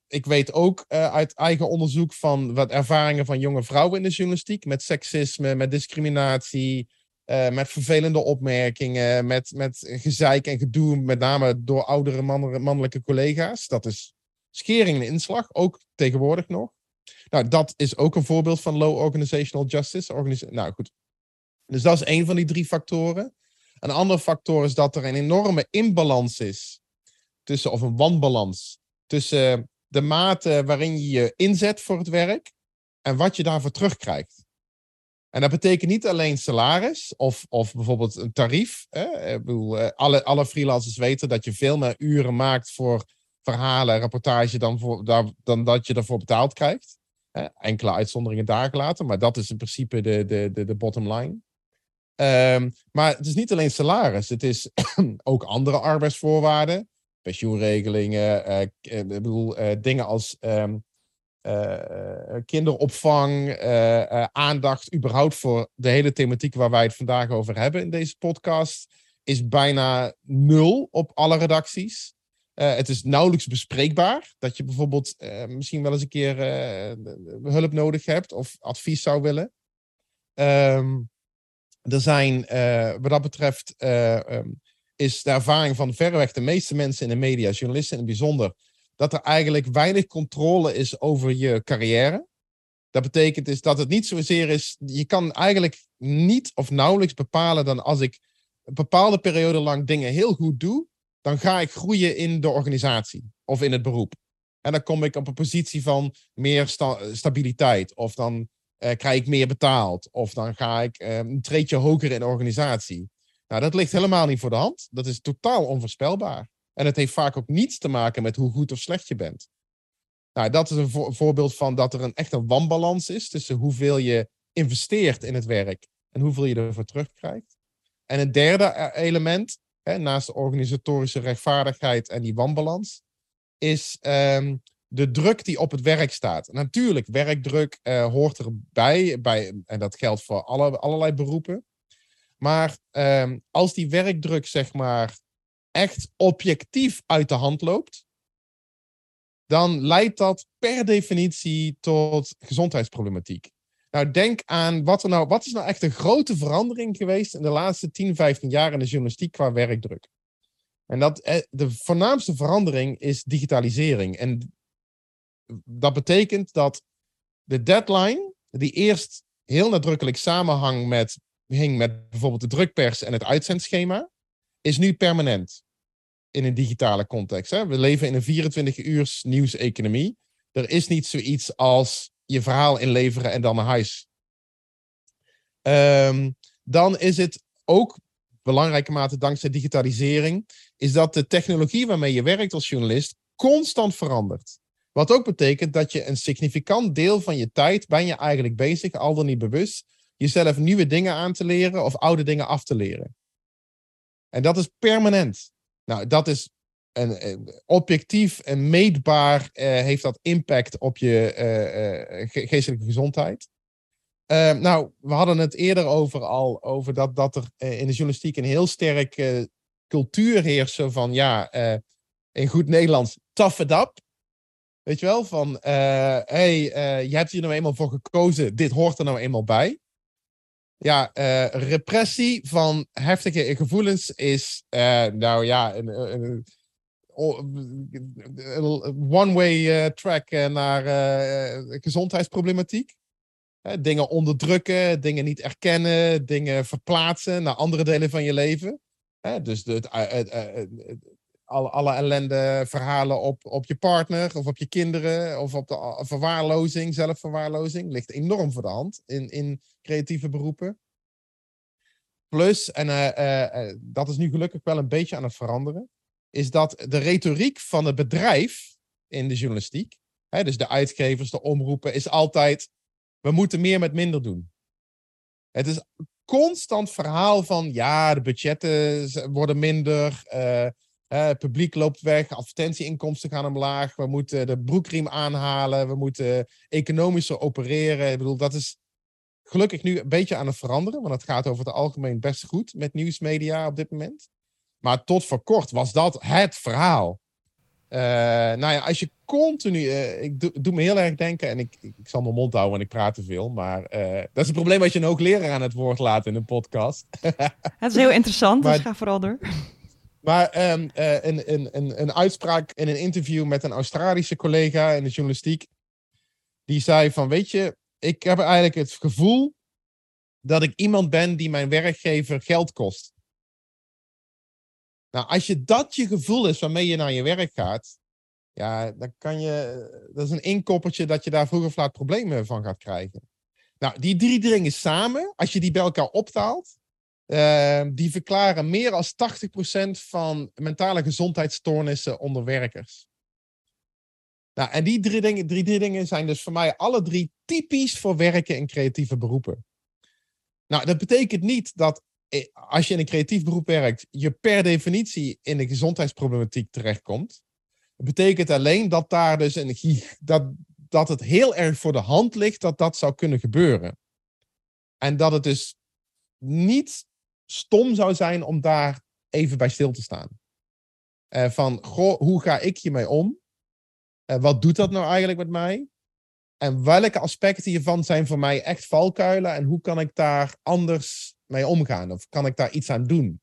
ik weet ook uit eigen onderzoek van wat ervaringen van jonge vrouwen in de journalistiek. Met seksisme, met discriminatie, met vervelende opmerkingen, met, met gezeik en gedoe, met name door oudere mannelijke collega's. Dat is schering en inslag, ook tegenwoordig nog. Nou, dat is ook een voorbeeld van low organizational justice. Nou goed. Dus dat is een van die drie factoren. Een andere factor is dat er een enorme imbalans is tussen, of een wanbalans tussen de mate waarin je je inzet voor het werk en wat je daarvoor terugkrijgt. En dat betekent niet alleen salaris of, of bijvoorbeeld een tarief. Hè? Ik bedoel, eh, alle, alle freelancers weten dat je veel meer uren maakt voor verhalen, rapportage, dan, voor, dan dat je ervoor betaald krijgt. Enkele uitzonderingen daar gelaten, maar dat is in principe de, de, de, de bottom line. Um, maar het is niet alleen salaris, het is ook andere arbeidsvoorwaarden pensioenregelingen, uh, ik bedoel, uh, dingen als uh, kinderopvang, aandacht überhaupt voor de hele thematiek waar wij het vandaag over hebben in deze podcast, is bijna nul op alle redacties. het is nauwelijks bespreekbaar dat je bijvoorbeeld misschien wel eens een keer hulp nodig hebt of advies zou willen. Um, er zijn wat dat betreft um, is de ervaring van verreweg de meeste mensen in de media, journalisten in het bijzonder, dat er eigenlijk weinig controle is over je carrière. Dat betekent dus dat het niet zozeer is, je kan eigenlijk niet of nauwelijks bepalen dan als ik een bepaalde periode lang dingen heel goed doe, dan ga ik groeien in de organisatie of in het beroep. En dan kom ik op een positie van meer stabiliteit. Of dan uh, krijg ik meer betaald. Of dan ga ik uh, een treedje hoger in de organisatie. Nou, dat ligt helemaal niet voor de hand. Dat is totaal onvoorspelbaar. En het heeft vaak ook niets te maken met hoe goed of slecht je bent. Nou, dat is een voorbeeld van dat er een echt een wanbalans is tussen hoeveel je investeert in het werk en hoeveel je ervoor terugkrijgt. En een derde eh, element, hè, naast de organisatorische rechtvaardigheid en die wanbalans, is um, de druk die op het werk staat. Natuurlijk, werkdruk uh, hoort erbij, bij, en dat geldt voor alle, allerlei beroepen. Maar um, als die werkdruk, zeg maar, echt objectief uit de hand loopt, dan leidt dat per definitie tot gezondheidsproblematiek. Nou, denk aan wat, er nou, wat is nou echt een grote verandering geweest in de laatste 10, 15 jaar in de journalistiek qua werkdruk. En dat, eh, de voornaamste verandering is digitalisering. En dat betekent dat de deadline, die eerst heel nadrukkelijk samenhang met, hing met bijvoorbeeld de drukpers en het uitzendschema, is nu permanent in een digitale context. Hè? We leven in een 24-uurs nieuwseconomie. Er is niet zoiets als je verhaal inleveren en dan naar huis. Um, dan is het ook belangrijke mate dankzij digitalisering, is dat de technologie waarmee je werkt als journalist constant verandert. Wat ook betekent dat je een significant deel van je tijd ben je eigenlijk bezig, al dan niet bewust, jezelf nieuwe dingen aan te leren of oude dingen af te leren. En dat is permanent. Nou, dat is een, objectief en meetbaar uh, heeft dat impact op je uh, geestelijke gezondheid. Ehm, nou, we hadden het eerder over al over dat, dat er in de journalistiek een heel sterk cultuur heerst van ja, in goed Nederlands, tough it up. Weet je wel, van hé, hey, je hebt hier nou eenmaal voor gekozen, dit hoort er nou eenmaal bij ja, uh, repressie van heftige gevoelens is, uh, nou ja, een, een, een one-way uh, track naar gezondheidsproblematiek. dingen onderdrukken, dingen niet erkennen, dingen verplaatsen naar andere delen van je leven. dus de, alle, ellende verhalen op, op je partner of op je kinderen of op de verwaarlozing, zelfverwaarlozing, ligt enorm voor de hand in, in creatieve beroepen. Plus, en uh, dat is nu gelukkig wel een beetje aan het veranderen, is dat de retoriek van het bedrijf in de journalistiek, hè, dus de uitgevers, de omroepen, is altijd, we moeten meer met minder doen. Het is constant verhaal van, ja, de budgetten worden minder, het publiek loopt weg, advertentieinkomsten gaan omlaag, we moeten de broekriem aanhalen, we moeten economischer opereren. Ik bedoel, dat is gelukkig nu een beetje aan het veranderen, want het gaat over het algemeen best goed met nieuwsmedia op dit moment. Maar tot voor kort was dat het verhaal. Uh, nou ja, als je continu. Uh, ik doe, doe, me heel erg denken. En ik, ik, ik, zal mijn mond houden, want ik praat te veel. Maar uh, dat is het probleem als je een hoogleraar aan het woord laat in een podcast. het is heel interessant, maar, dus ga vooral door. Maar um, een, een, een, een uitspraak in een interview met een Australische collega in de journalistiek. Die zei van, weet je, ik heb eigenlijk het gevoel dat ik iemand ben die mijn werkgever geld kost. Nou, als je dat je gevoel is waarmee je naar je werk gaat, ja, dan kan je, dat is een inkoppertje dat je daar vroeg of laat problemen van gaat krijgen. Nou, die drie dingen samen, als je die bij elkaar optaalt, uh, die verklaren meer dan 80% van mentale gezondheidsstoornissen onder werkers. Nou, en die drie dingen, drie, drie dingen zijn dus voor mij alle drie typisch voor werken in creatieve beroepen. Nou, dat betekent niet dat eh, als je in een creatief beroep werkt, je per definitie in de gezondheidsproblematiek terechtkomt. Het betekent alleen dat daar dus een, dat, dat het heel erg voor de hand ligt dat dat zou kunnen gebeuren. En dat het dus niet stom zou zijn om daar even bij stil te staan. Uh, van, goh, hoe ga ik hiermee om? Uh, wat doet dat nou eigenlijk met mij? En welke aspecten hiervan zijn voor mij echt valkuilen? En hoe kan ik daar anders mee omgaan? Of kan ik daar iets aan doen?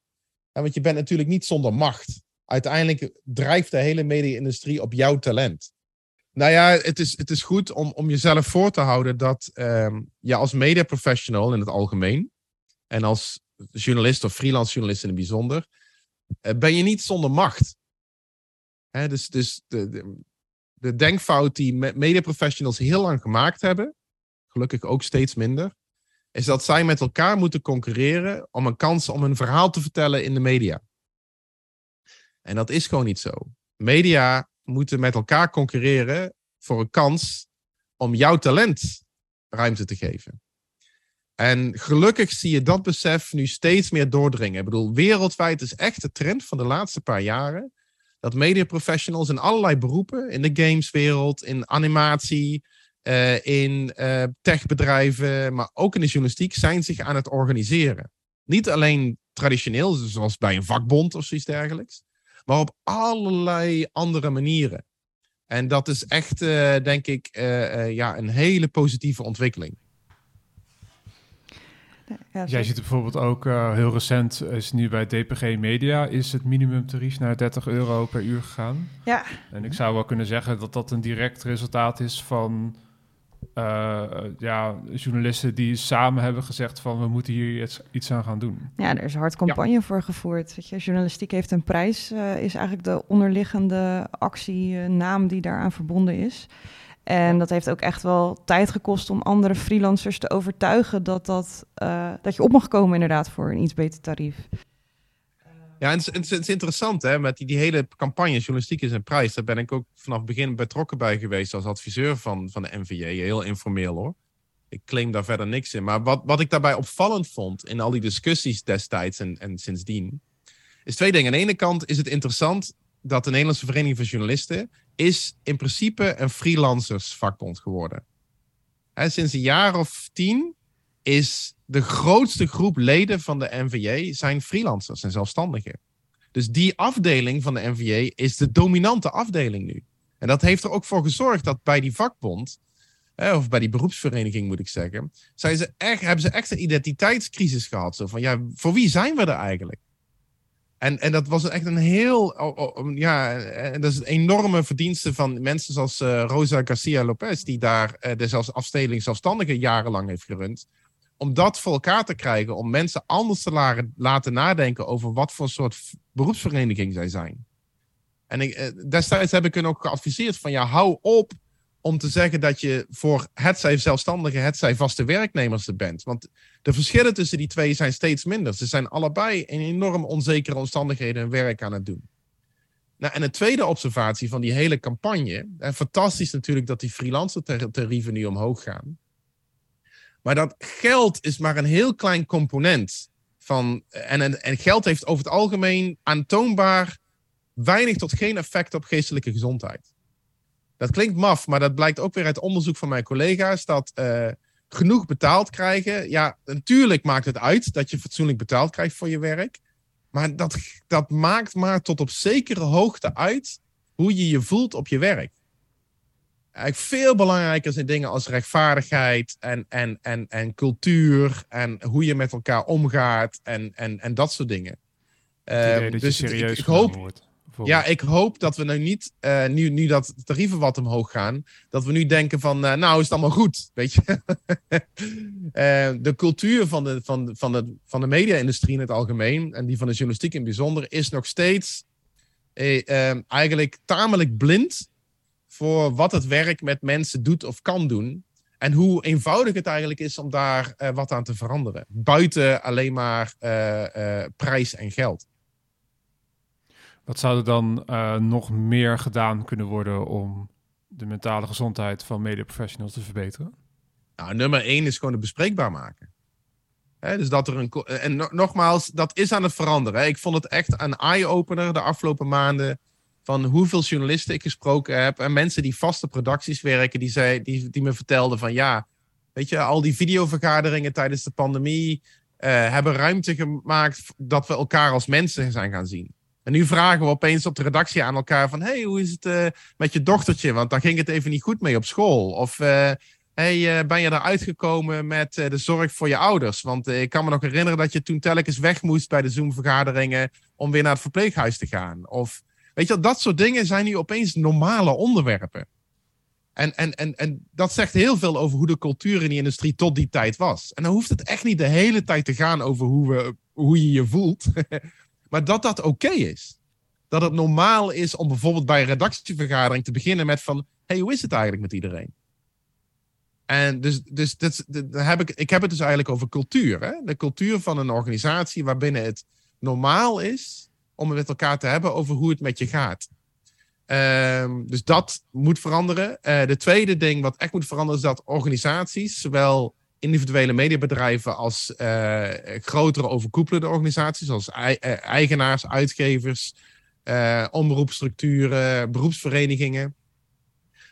Want je bent natuurlijk niet zonder macht. Uiteindelijk drijft de hele media-industrie op jouw talent. Nou ja, het is, het is goed om, om jezelf voor te houden dat um, je als media professional in het algemeen en als journalist of freelance journalist in het bijzonder, uh, ben je niet zonder macht. Dus dus de, de, de denkfout die mediaprofessionals heel lang gemaakt hebben, gelukkig ook steeds minder, is dat zij met elkaar moeten concurreren om een kans om een verhaal te vertellen in de media. En dat is gewoon niet zo. Media moeten met elkaar concurreren voor een kans om jouw talent ruimte te geven. En gelukkig zie je dat besef nu steeds meer doordringen. Ik bedoel, wereldwijd is echt de trend van de laatste paar jaren dat mediaprofessionals in allerlei beroepen, in de gameswereld, in animatie, uh, in uh, techbedrijven, maar ook in de journalistiek, zijn zich aan het organiseren. Niet alleen traditioneel, zoals bij een vakbond of zoiets dergelijks, maar op allerlei andere manieren. En dat is echt, uh, denk ik, ja, een hele positieve ontwikkeling. Ja, Jij ziet bijvoorbeeld ook uh, heel recent is nu bij DPG Media is het minimumtarief naar 30 euro per uur gegaan. Ja. En ik zou wel kunnen zeggen dat dat een direct resultaat is van uh, ja, journalisten die samen hebben gezegd van we moeten hier iets, aan gaan doen. Ja, er is een hard campagne voor gevoerd. Weet je, journalistiek heeft een prijs, uh, is eigenlijk de onderliggende actienaam die daaraan verbonden is. En dat heeft ook echt wel tijd gekost om andere freelancers te overtuigen dat, dat, uh, dat je op mag komen inderdaad voor een iets beter tarief. Ja, en het, is interessant hè, met die, die hele campagne Journalistiek is een prijs. Daar ben ik ook vanaf het begin betrokken bij geweest als adviseur van, van de NVJ. Heel informeel hoor. Ik claim daar verder niks in. Maar wat, wat ik daarbij opvallend vond in al die discussies destijds en, en sindsdien, is twee dingen. Aan de ene kant is het interessant dat de Nederlandse Vereniging van Journalisten is in principe een freelancersvakbond geworden. Sinds een jaar of tien is de grootste groep leden van de NVJ zijn freelancers en zelfstandigen. Dus die afdeling van de NVJ is de dominante afdeling nu. En dat heeft er ook voor gezorgd dat bij die vakbond, of bij die beroepsvereniging moet ik zeggen, zijn ze echt, hebben ze echt een identiteitscrisis gehad. Zo van, ja, voor wie zijn we er eigenlijk? En, en dat was echt een heel, ja, en dat is een enorme verdienste van mensen zoals uh, Rosa Garcia Lopez, die daar uh, de zelfs afdeling zelfstandigen jarenlang heeft gerund om dat voor elkaar te krijgen, om mensen anders te laten nadenken over wat voor soort beroepsvereniging zij zijn. En ik, eh, destijds heb ik hun ook geadviseerd van ja, hou op om te zeggen dat je voor het zij zelfstandige, het zij vaste werknemers er bent. Want de verschillen tussen die twee zijn steeds minder. Ze zijn allebei in enorm onzekere omstandigheden hun werk aan het doen. Nou, en een tweede observatie van die hele campagne. Fantastisch natuurlijk dat die freelancer tarieven nu omhoog gaan. Maar dat geld is maar een heel klein component van. En, en, en geld heeft over het algemeen aantoonbaar weinig tot geen effect op geestelijke gezondheid. Dat klinkt maf, maar dat blijkt ook weer uit onderzoek van mijn collega's. Dat uh, genoeg betaald krijgen. Ja, natuurlijk maakt het uit dat je fatsoenlijk betaald krijgt voor je werk. Maar dat, dat maakt maar tot op zekere hoogte uit hoe je je voelt op je werk eigenlijk veel belangrijker zijn dingen als rechtvaardigheid en, en, en, en cultuur en hoe je met elkaar omgaat en, en, en dat soort dingen. Uh, dus serieus ik, ik hoop, wordt, ja, ik hoop dat we nu niet, uh, nu, nu dat de tarieven wat omhoog gaan, dat we nu denken van, uh, nou is het allemaal goed, weet je. de cultuur van de, van, van de, van de media-industrie in het algemeen en die van de journalistiek in het bijzonder is nog steeds eigenlijk tamelijk blind voor wat het werk met mensen doet of kan doen. En hoe eenvoudig het eigenlijk is om daar wat aan te veranderen. Buiten alleen maar prijs en geld. Wat zou er dan nog meer gedaan kunnen worden om de mentale gezondheid van mediaprofessionals te verbeteren? Nou, nummer één is gewoon het bespreekbaar maken. Dus dat er een. En no nogmaals, dat is aan het veranderen. Ik vond het echt een eye-opener de afgelopen maanden van hoeveel journalisten ik gesproken heb. En mensen die vaste producties werken, die, zei, die, me vertelden van ja, weet je, al die videovergaderingen tijdens de pandemie uh, hebben ruimte gemaakt dat we elkaar als mensen zijn gaan zien. En nu vragen we opeens op de redactie aan elkaar van hey, hoe is het uh, met je dochtertje? Want daar ging het even niet goed mee op school. Of uh, hey, ben je eruit gekomen met de zorg voor je ouders? Want ik kan me nog herinneren dat je toen telkens weg moest bij de Zoom-vergaderingen om weer naar het verpleeghuis te gaan. Of Weet je, dat soort dingen zijn nu opeens normale onderwerpen. En, en, en, en dat zegt heel veel over hoe de cultuur in die industrie tot die tijd was. En dan hoeft het echt niet de hele tijd te gaan over hoe, we, hoe je je voelt. maar dat dat oké is. Dat het normaal is om bijvoorbeeld bij een redactievergadering te beginnen met van... hey, hoe is het eigenlijk met iedereen? En dus, dus dat, heb ik, ik heb het dus eigenlijk over cultuur. Hè? De cultuur van een organisatie waarbinnen het normaal is om het met elkaar te hebben over hoe het met je gaat. Ehm, dus dat moet veranderen. Uh, de tweede ding wat echt moet veranderen is dat organisaties, zowel individuele mediabedrijven als uh, grotere overkoepelende organisaties, zoals eh, eigenaars, uitgevers, omroepstructuren, beroepsverenigingen,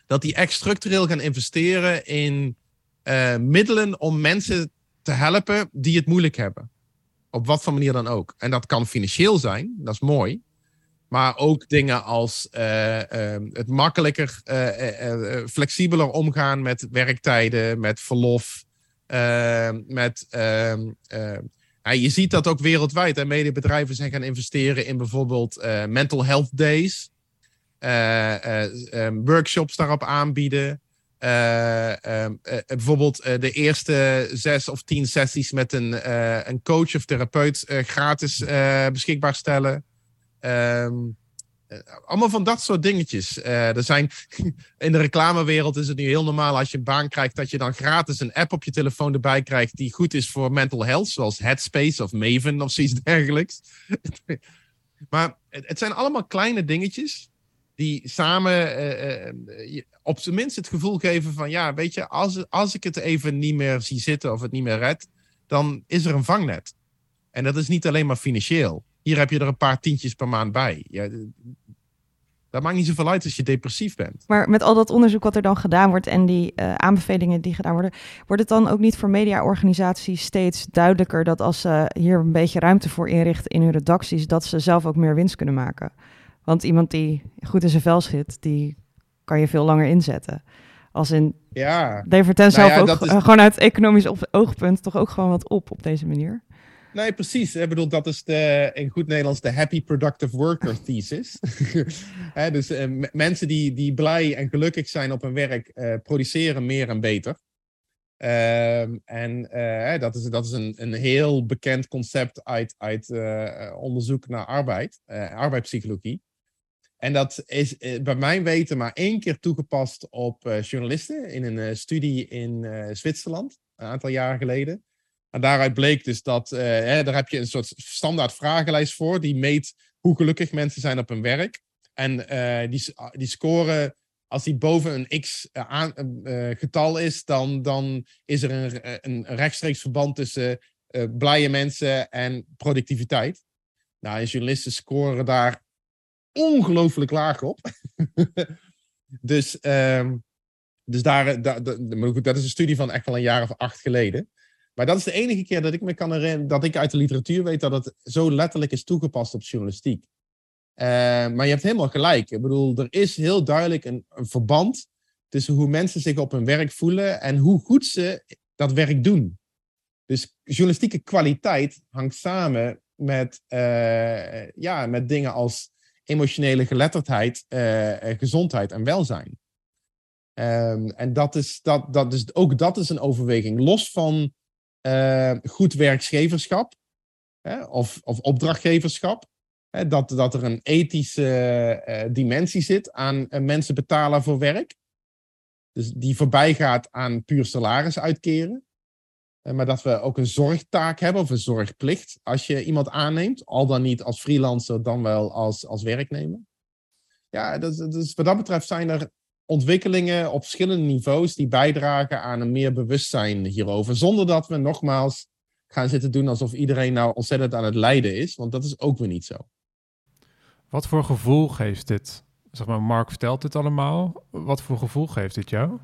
dat die echt structureel gaan investeren in middelen om mensen te helpen die het moeilijk hebben. Op wat voor manier dan ook. En dat kan financieel zijn, dat is mooi. Maar ook dingen als uh, uh, het makkelijker, uh, flexibeler omgaan met werktijden, met verlof. Ehm, met, ehm, ehm, je ziet dat ook wereldwijd. En mediabedrijven zijn gaan investeren in bijvoorbeeld eh, mental health days. eh, eh, workshops daarop aanbieden. Bijvoorbeeld de eerste zes of tien sessies met een, een coach of therapeut gratis beschikbaar stellen. Allemaal van dat soort dingetjes. Eh, er zijn, in de reclamewereld is het nu heel normaal als je een baan krijgt, dat je dan gratis een app op je telefoon erbij krijgt die goed is voor mental health, zoals Headspace of Maven of zoiets dergelijks. maar het, zijn allemaal kleine dingetjes die samen eh, eh, op zijn minst het gevoel geven van, ja, weet je, als, als ik het even niet meer zie zitten of het niet meer red, dan is er een vangnet. En dat is niet alleen maar financieel. Hier heb je er een paar tientjes per maand bij. Ja, dat maakt niet zoveel uit als je depressief bent. Maar met al dat onderzoek wat er dan gedaan wordt en die eh, aanbevelingen die gedaan worden, wordt het dan ook niet voor mediaorganisaties steeds duidelijker dat als ze hier een beetje ruimte voor inrichten in hun redacties, dat ze zelf ook meer winst kunnen maken? Want iemand die goed in zijn vel zit, die kan je veel langer inzetten. Als in, Ja, levert Nou zelf ja, ook is- gewoon uit economisch oogpunt toch ook gewoon wat op op deze manier. Nee, precies. Ik bedoel, dat is de, in goed Nederlands de happy productive worker thesis. Dus eh, mensen die, die blij en gelukkig zijn op hun werk, eh, produceren meer en beter. Ehm, en eh, dat is, dat is een, een heel bekend concept uit, uit onderzoek naar arbeid, arbeidspsychologie. En dat is bij mijn weten maar één keer toegepast op journalisten in een studie in Zwitserland, een aantal jaren geleden. En daaruit bleek dus dat, eh, hè, daar heb je een soort standaard vragenlijst voor, die meet hoe gelukkig mensen zijn op hun werk. En eh, die, s- die scoren, als die boven een x eh, getal is, dan, dan is er een, een rechtstreeks verband tussen blije mensen en productiviteit. Nou, en journalisten scoren daar ongelooflijk laag op. dus ehm, dus daar- maar goed, dat is een studie van echt wel een jaar of acht geleden. Maar dat is de enige keer dat ik me kan herinneren, dat ik uit de literatuur weet dat het zo letterlijk is toegepast op journalistiek. Eh, maar je hebt helemaal gelijk. Ik bedoel, er is heel duidelijk een, een verband tussen hoe mensen zich op hun werk voelen en hoe goed ze dat werk doen. Dus journalistieke kwaliteit hangt samen met, eh, ja, met dingen als emotionele geletterdheid, eh, gezondheid en welzijn. Ehm, en dat is, dat, dat is, ook dat is een overweging. Los van goed werkgeverschap of, of opdrachtgeverschap. Dat, dat er een ethische eh, dimensie zit aan eh, mensen betalen voor werk. Dus die voorbij gaat aan puur salaris uitkeren. Eh, maar dat we ook een zorgtaak hebben of een zorgplicht als je iemand aanneemt. Al dan niet als freelancer, dan wel als, als werknemer. Ja, dus wat dat betreft zijn er ontwikkelingen op verschillende niveaus die bijdragen aan een meer bewustzijn hierover. Zonder dat we nogmaals gaan zitten doen alsof iedereen nou ontzettend aan het lijden is. Want dat is ook weer niet zo. Wat voor gevoel geeft dit? Zeg maar, Mark vertelt dit allemaal. Wat voor gevoel geeft dit jou?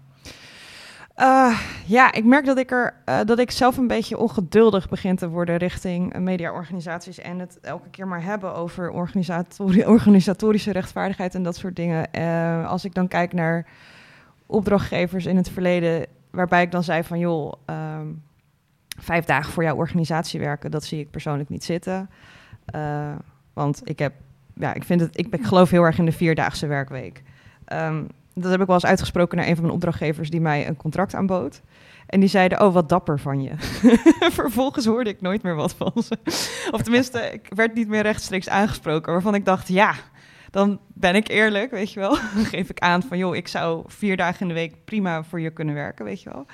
Eh, ja, ik merk dat ik er eh, dat ik zelf een beetje ongeduldig begin te worden richting mediaorganisaties en het elke keer maar hebben over organisatori- organisatorische rechtvaardigheid en dat soort dingen. Eh, als ik dan kijk naar opdrachtgevers in het verleden, waarbij ik dan zei van joh, ehm, vijf dagen voor jouw organisatie werken, dat zie ik persoonlijk niet zitten. Want ik heb, ja, ik vind het, ik, ik geloof heel erg in de vierdaagse werkweek. Ehm, dat heb ik wel eens uitgesproken naar een van mijn opdrachtgevers die mij een contract aanbood. En die zeiden, oh, wat dapper van je. Vervolgens hoorde ik nooit meer wat van ze. Of tenminste, ik werd niet meer rechtstreeks aangesproken. Waarvan ik dacht, ja, dan ben ik eerlijk, weet je wel. Dan geef ik aan van, joh, ik zou vier dagen in de week prima voor je kunnen werken, weet je wel.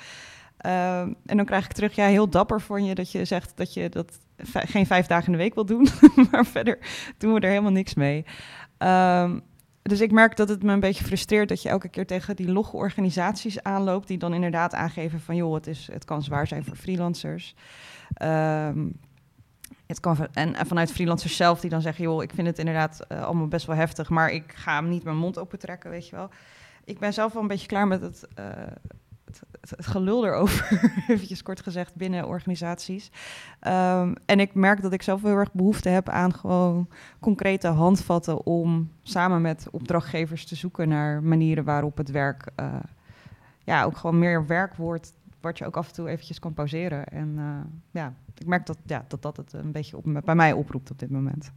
Ehm, en dan krijg ik terug, ja, heel dapper van je dat je zegt dat je dat geen vijf dagen in de week wil doen. maar verder doen we er helemaal niks mee. Ehm, dus ik merk dat het me een beetje frustreert dat je elke keer tegen die logge organisaties aanloopt, die dan inderdaad aangeven van joh, het, is, het kan zwaar zijn voor freelancers. Ehm, het kan, en vanuit freelancers zelf die dan zeggen, joh, ik vind het inderdaad eh, allemaal best wel heftig, maar ik ga hem niet mijn mond open trekken, weet je wel. Ik ben zelf wel een beetje klaar met het, eh, het, gelul erover, eventjes kort gezegd, binnen organisaties. Ehm, en ik merk dat ik zelf heel erg behoefte heb aan gewoon concrete handvatten om samen met opdrachtgevers te zoeken naar manieren waarop het werk eh, ja, ook gewoon meer werk wordt, wat je ook af en toe eventjes kan pauzeren. En uh, ja, ik merk dat, ja, dat dat het een beetje op, bij mij oproept op dit moment.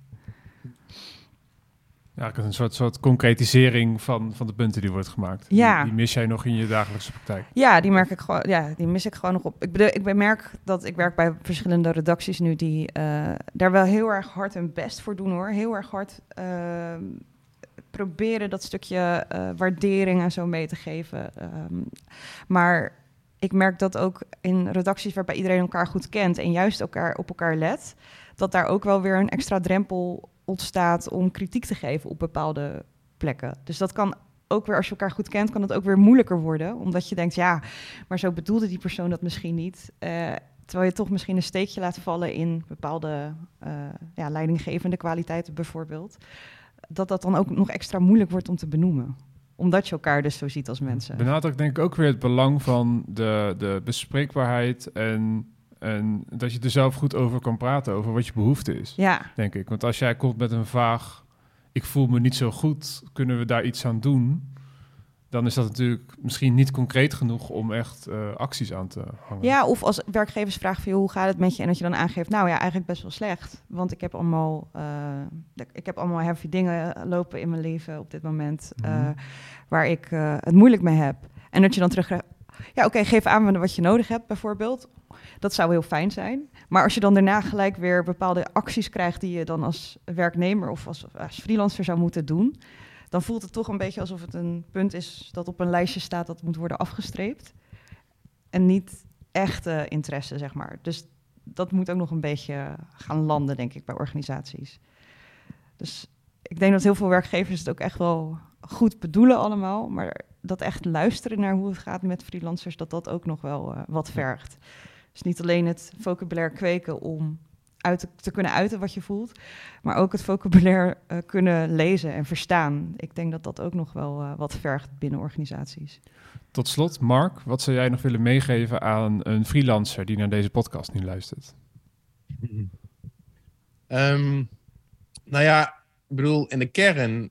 Ja, een soort, soort concretisering van, van de punten die wordt gemaakt. Ja. Die, die, mis jij nog in je dagelijkse praktijk? Ja, die merk ik gewoon. Ja, die mis ik gewoon nog op. Ik, bedoel, ik merk dat ik werk bij verschillende redacties nu die uh, daar wel heel erg hard hun best voor doen hoor. Heel erg hard uh, proberen dat stukje uh, waardering en zo mee te geven. Um, maar ik merk dat ook in redacties waarbij iedereen elkaar goed kent en juist elkaar op elkaar let, dat daar ook wel weer een extra drempel ontstaat om kritiek te geven op bepaalde plekken. Dus dat kan ook weer, als je elkaar goed kent, kan het ook weer moeilijker worden. Omdat je denkt, ja, maar zo bedoelde die persoon dat misschien niet. Uh, terwijl je toch misschien een steekje laat vallen in bepaalde uh, ja, leidinggevende kwaliteiten bijvoorbeeld. Dat dat dan ook nog extra moeilijk wordt om te benoemen omdat je elkaar dus zo ziet als mensen. Benadrukt denk ik ook weer het belang van de, de bespreekbaarheid en en dat je er zelf goed over kan praten, over wat je behoefte is. Ja. Denk ik. Want als jij komt met een vaag, ik voel me niet zo goed, kunnen we daar iets aan doen? Dan is dat natuurlijk misschien niet concreet genoeg om echt uh, acties aan te hangen. Ja, of als werkgevers vragen van hoe gaat het met je? En dat je dan aangeeft, nou ja, eigenlijk best wel slecht. Want ik heb allemaal, uh, ik heb allemaal heavy dingen lopen in mijn leven op dit moment. Mm -hmm. uh, waar ik het moeilijk mee heb. En dat je dan terug ja, oké, okay, geef aan wat je nodig hebt, bijvoorbeeld. Dat zou heel fijn zijn. Maar als je dan daarna gelijk weer bepaalde acties krijgt die je dan als werknemer of als, als freelancer zou moeten doen, dan voelt het toch een beetje alsof het een punt is dat op een lijstje staat dat moet worden afgestreept. En niet echte interesse, zeg maar. Dus dat moet ook nog een beetje gaan landen, denk ik, bij organisaties. Dus ik denk dat heel veel werkgevers het ook echt wel goed bedoelen allemaal, maar dat echt luisteren naar hoe het gaat met freelancers, dat dat ook nog wel uh, wat vergt. Dus niet alleen het vocabulaire kweken om uit te, te, kunnen uiten wat je voelt, maar ook het vocabulaire uh, kunnen lezen en verstaan. Ik denk dat dat ook nog wel uh, wat vergt binnen organisaties. Tot slot, Mark, wat zou jij nog willen meegeven aan een freelancer die naar deze podcast nu luistert? Um, nou ja, ik bedoel, in de kern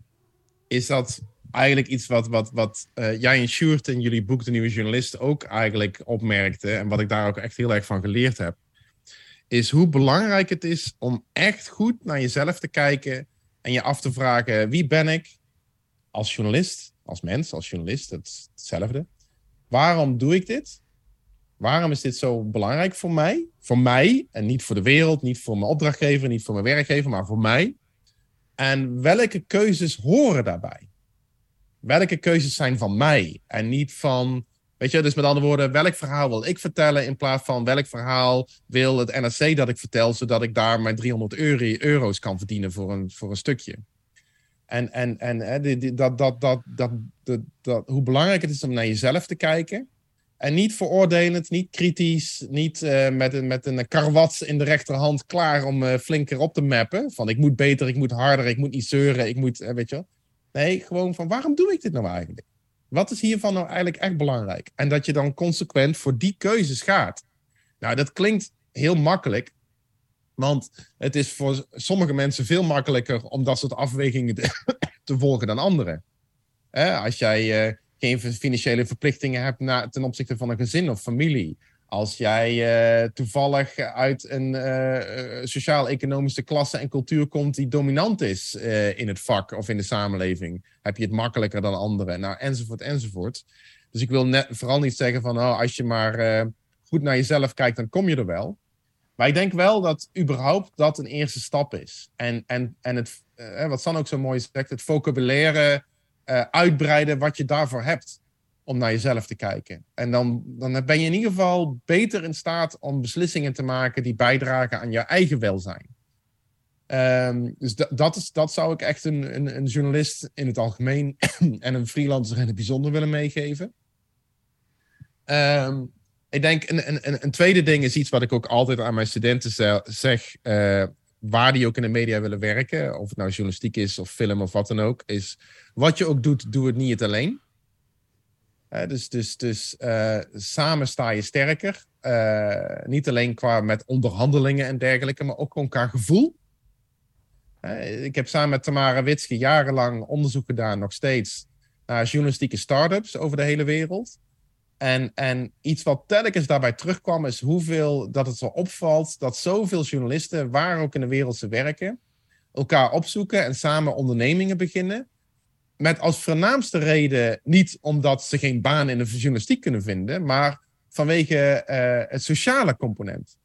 is dat eigenlijk iets wat, wat, wat uh, jij en Sjoerd in jullie boek De Nieuwe Journalist ook eigenlijk opmerkte. En wat ik daar ook echt heel erg van geleerd heb. Is hoe belangrijk het is om echt goed naar jezelf te kijken. En je af te vragen, wie ben ik als journalist, als mens, als journalist, het is hetzelfde. Waarom doe ik dit? Waarom is dit zo belangrijk voor mij? Voor mij en niet voor de wereld, niet voor mijn opdrachtgever, niet voor mijn werkgever, maar voor mij. En welke keuzes horen daarbij? Welke keuzes zijn van mij en niet van. Weet je, dus met andere woorden, welk verhaal wil ik vertellen in plaats van welk verhaal wil het NRC dat ik vertel, zodat ik daar mijn 300 euro, euro's kan verdienen voor een, voor een stukje. En, en, en dat, dat, dat, dat, dat, dat, hoe belangrijk het is om naar jezelf te kijken. En niet veroordelend, niet kritisch, niet uh, met, een, met een karwats in de rechterhand klaar om uh, flinker op te mappen. Van ik moet beter, ik moet harder, ik moet niet zeuren, ik moet, weet je. Nee, gewoon van waarom doe ik dit nou eigenlijk? Wat is hiervan nou eigenlijk echt belangrijk? En dat je dan consequent voor die keuzes gaat. Nou, dat klinkt heel makkelijk. Want het is voor sommige mensen veel makkelijker om dat soort afwegingen te, volgen dan anderen. Eh, als jij uh, geen financiële verplichtingen hebt ten opzichte van een gezin of familie. Als jij uh, toevallig uit een uh, sociaal-economische klasse en cultuur komt die dominant is in het vak of in de samenleving, heb je het makkelijker dan anderen. Nou, enzovoort, enzovoort. Dus ik wil vooral niet zeggen van, oh, als je maar goed naar jezelf kijkt, dan kom je er wel. Maar ik denk wel dat überhaupt dat een eerste stap is. En, en, en het, wat San ook zo mooi zegt, het vocabulaire uitbreiden wat je daarvoor hebt om naar jezelf te kijken. En dan, dan ben je in ieder geval beter in staat om beslissingen te maken die bijdragen aan je eigen welzijn. Um, dus dat, is, dat zou ik echt een, een, een journalist in het algemeen en een freelancer in het bijzonder willen meegeven. Um, ik denk een, een, een, tweede ding is iets wat ik ook altijd aan mijn studenten zeg, uh, waar die ook in de media willen werken, of het nou journalistiek is of film of wat dan ook, is wat je ook doet, doe het niet alleen. Uh, dus dus, dus uh, samen sta je sterker. Uh, niet alleen qua met onderhandelingen en dergelijke, maar ook qua gevoel. ik heb samen met Tamara Witske jarenlang onderzoek gedaan, nog steeds, naar journalistieke start-ups over de hele wereld. En, en iets wat telkens daarbij terugkwam, is hoeveel dat het zo opvalt dat zoveel journalisten, waar ook in de wereld ze werken, elkaar opzoeken en samen ondernemingen beginnen. Met als voornaamste reden niet omdat ze geen baan in de journalistiek kunnen vinden, maar vanwege uh, het sociale component.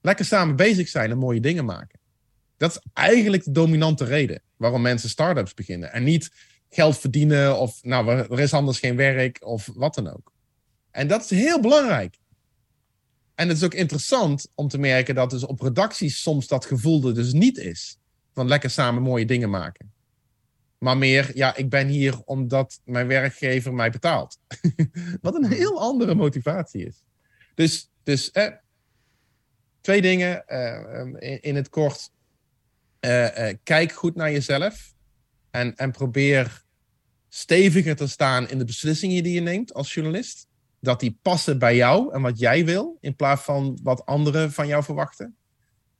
Lekker samen bezig zijn en mooie dingen maken. Dat is eigenlijk de dominante reden waarom mensen start-ups beginnen. En niet geld verdienen of nou, er is anders geen werk of wat dan ook. En dat is heel belangrijk. En het is ook interessant om te merken dat dus op redacties soms dat gevoel er dus niet is. Van lekker samen mooie dingen maken. Maar meer, ja, ik ben hier omdat mijn werkgever mij betaalt. Wat een heel andere motivatie is. Dus, dus eh, twee dingen uh, in, in, het kort. Uh, kijk goed naar jezelf. En, en probeer steviger te staan in de beslissingen die je neemt als journalist. Dat die passen bij jou en wat jij wil, in plaats van wat anderen van jou verwachten.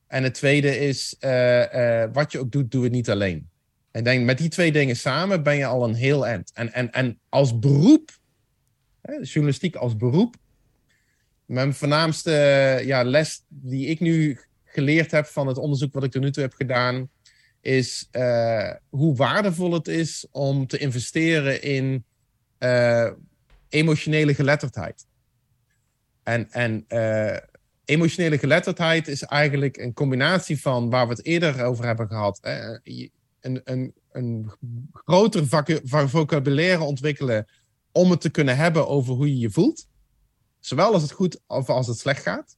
En het tweede is, wat je ook doet, doe het niet alleen. En denk, met die twee dingen samen ben je al een heel eind. En, en, en als beroep, hè, journalistiek als beroep, mijn voornaamste ja, les die ik nu geleerd heb van het onderzoek wat ik tot nu toe heb gedaan, is uh, hoe waardevol het is om te investeren in uh, emotionele geletterdheid. En, en uh, emotionele geletterdheid is eigenlijk een combinatie van waar we het eerder over hebben gehad. Een, groter vocabulaire ontwikkelen om het te kunnen hebben over hoe je je voelt. Zowel als het goed of als het slecht gaat.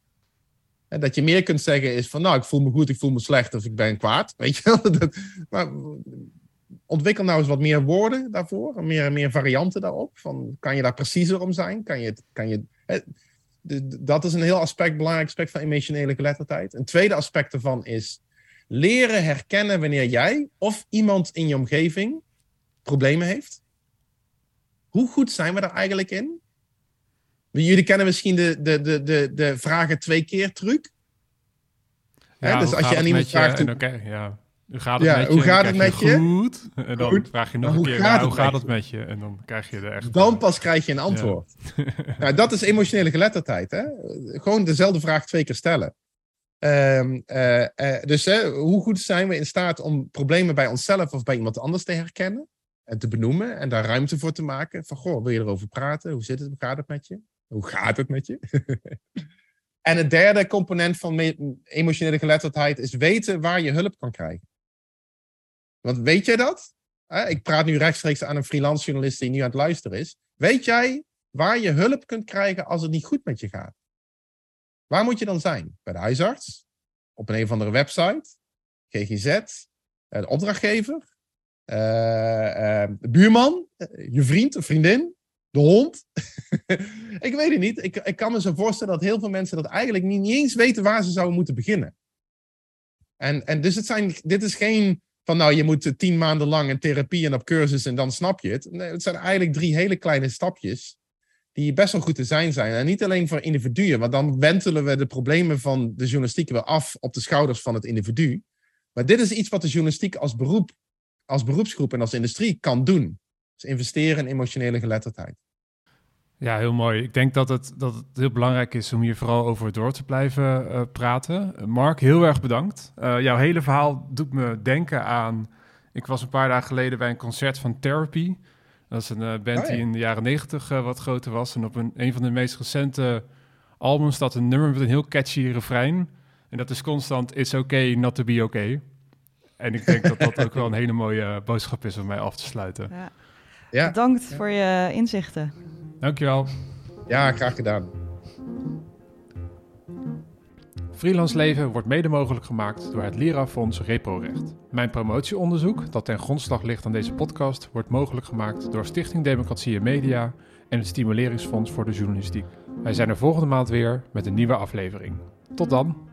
En dat je meer kunt zeggen is van, nou, ik voel me goed, ik voel me slecht of ik ben kwaad. Weet je wel? maar ontwikkel nou eens wat meer woorden daarvoor, meer, meer varianten daarop. Van, kan je daar preciezer om zijn? Kan je, kan je, hè, dat is een heel aspect, belangrijk aspect van emotionele geletterdheid. Een tweede aspect ervan is leren herkennen wanneer jij of iemand in je omgeving problemen heeft. Hoe goed zijn we daar eigenlijk in? Jullie kennen misschien de, de, de, de, de vragen twee keer truc. Ja, dus als je aan iemand vraagt. Hoe... Okay, ja. Hoe gaat het ja, met je? Hoe gaat het met je? Goed. En dan goed. vraag je nog een keer, gaat hoe gaat het met je? En dan krijg je de echt... Dan pas krijg je een antwoord. Ja. nou, dat is emotionele geletterdheid. Hè? Gewoon dezelfde vraag twee keer stellen. Um, uh, uh, dus hoe goed zijn we in staat om problemen bij onszelf of bij iemand anders te herkennen en te benoemen en daar ruimte voor te maken? Van goh, wil je erover praten? Hoe zit het? Gaat het met je? Hoe gaat het met je? en het derde component van emotionele geletterdheid is weten waar je hulp kan krijgen. Want weet jij dat? ik praat nu rechtstreeks aan een freelance journalist die nu aan het luisteren is. Weet jij waar je hulp kunt krijgen als het niet goed met je gaat? Waar moet je dan zijn? Bij de huisarts? Op een, een of andere website? GGZ? Eh, de opdrachtgever? Uh, uh, de buurman? je vriend of vriendin? De hond? ik weet het niet. Ik, ik kan me zo voorstellen dat heel veel mensen dat eigenlijk niet, niet eens weten waar ze zouden moeten beginnen. En, en dus het zijn, dit is geen van nou, je moet tien maanden lang in therapie en op cursus en dan snap je het. Nee, het zijn eigenlijk drie hele kleine stapjes die best wel goed te zijn zijn. En niet alleen voor individuen, want dan wentelen we de problemen van de journalistiek weer af op de schouders van het individu. Maar dit is iets wat de journalistiek als beroep, als beroepsgroep en als industrie kan doen. Dus investeren in emotionele geletterdheid. Ja, heel mooi. Ik denk dat het, dat het heel belangrijk is om hier vooral over door te blijven uh, praten. Mark, heel erg bedankt. Uh, jouw hele verhaal doet me denken aan... Ik was een paar dagen geleden bij een concert van Therapy. Dat is een uh, band oh, die in de jaren negentig uh, wat groter was. En op een, een van de meest recente albums staat een nummer met een heel catchy refrein. En dat is constant It's okay not to be okay. En ik denk dat dat ook wel een hele mooie uh, boodschap is om mij af te sluiten. Ja. ja. Bedankt voor je inzichten. Dankjewel. Ja, graag gedaan. Freelance Leven wordt mede mogelijk gemaakt door het Lira-fonds ReproRecht. Mijn promotieonderzoek, dat ten grondslag ligt aan deze podcast, wordt mogelijk gemaakt door Stichting Democratie en Media en het Stimuleringsfonds voor de Journalistiek. Wij zijn er volgende maand weer met een nieuwe aflevering. Tot dan!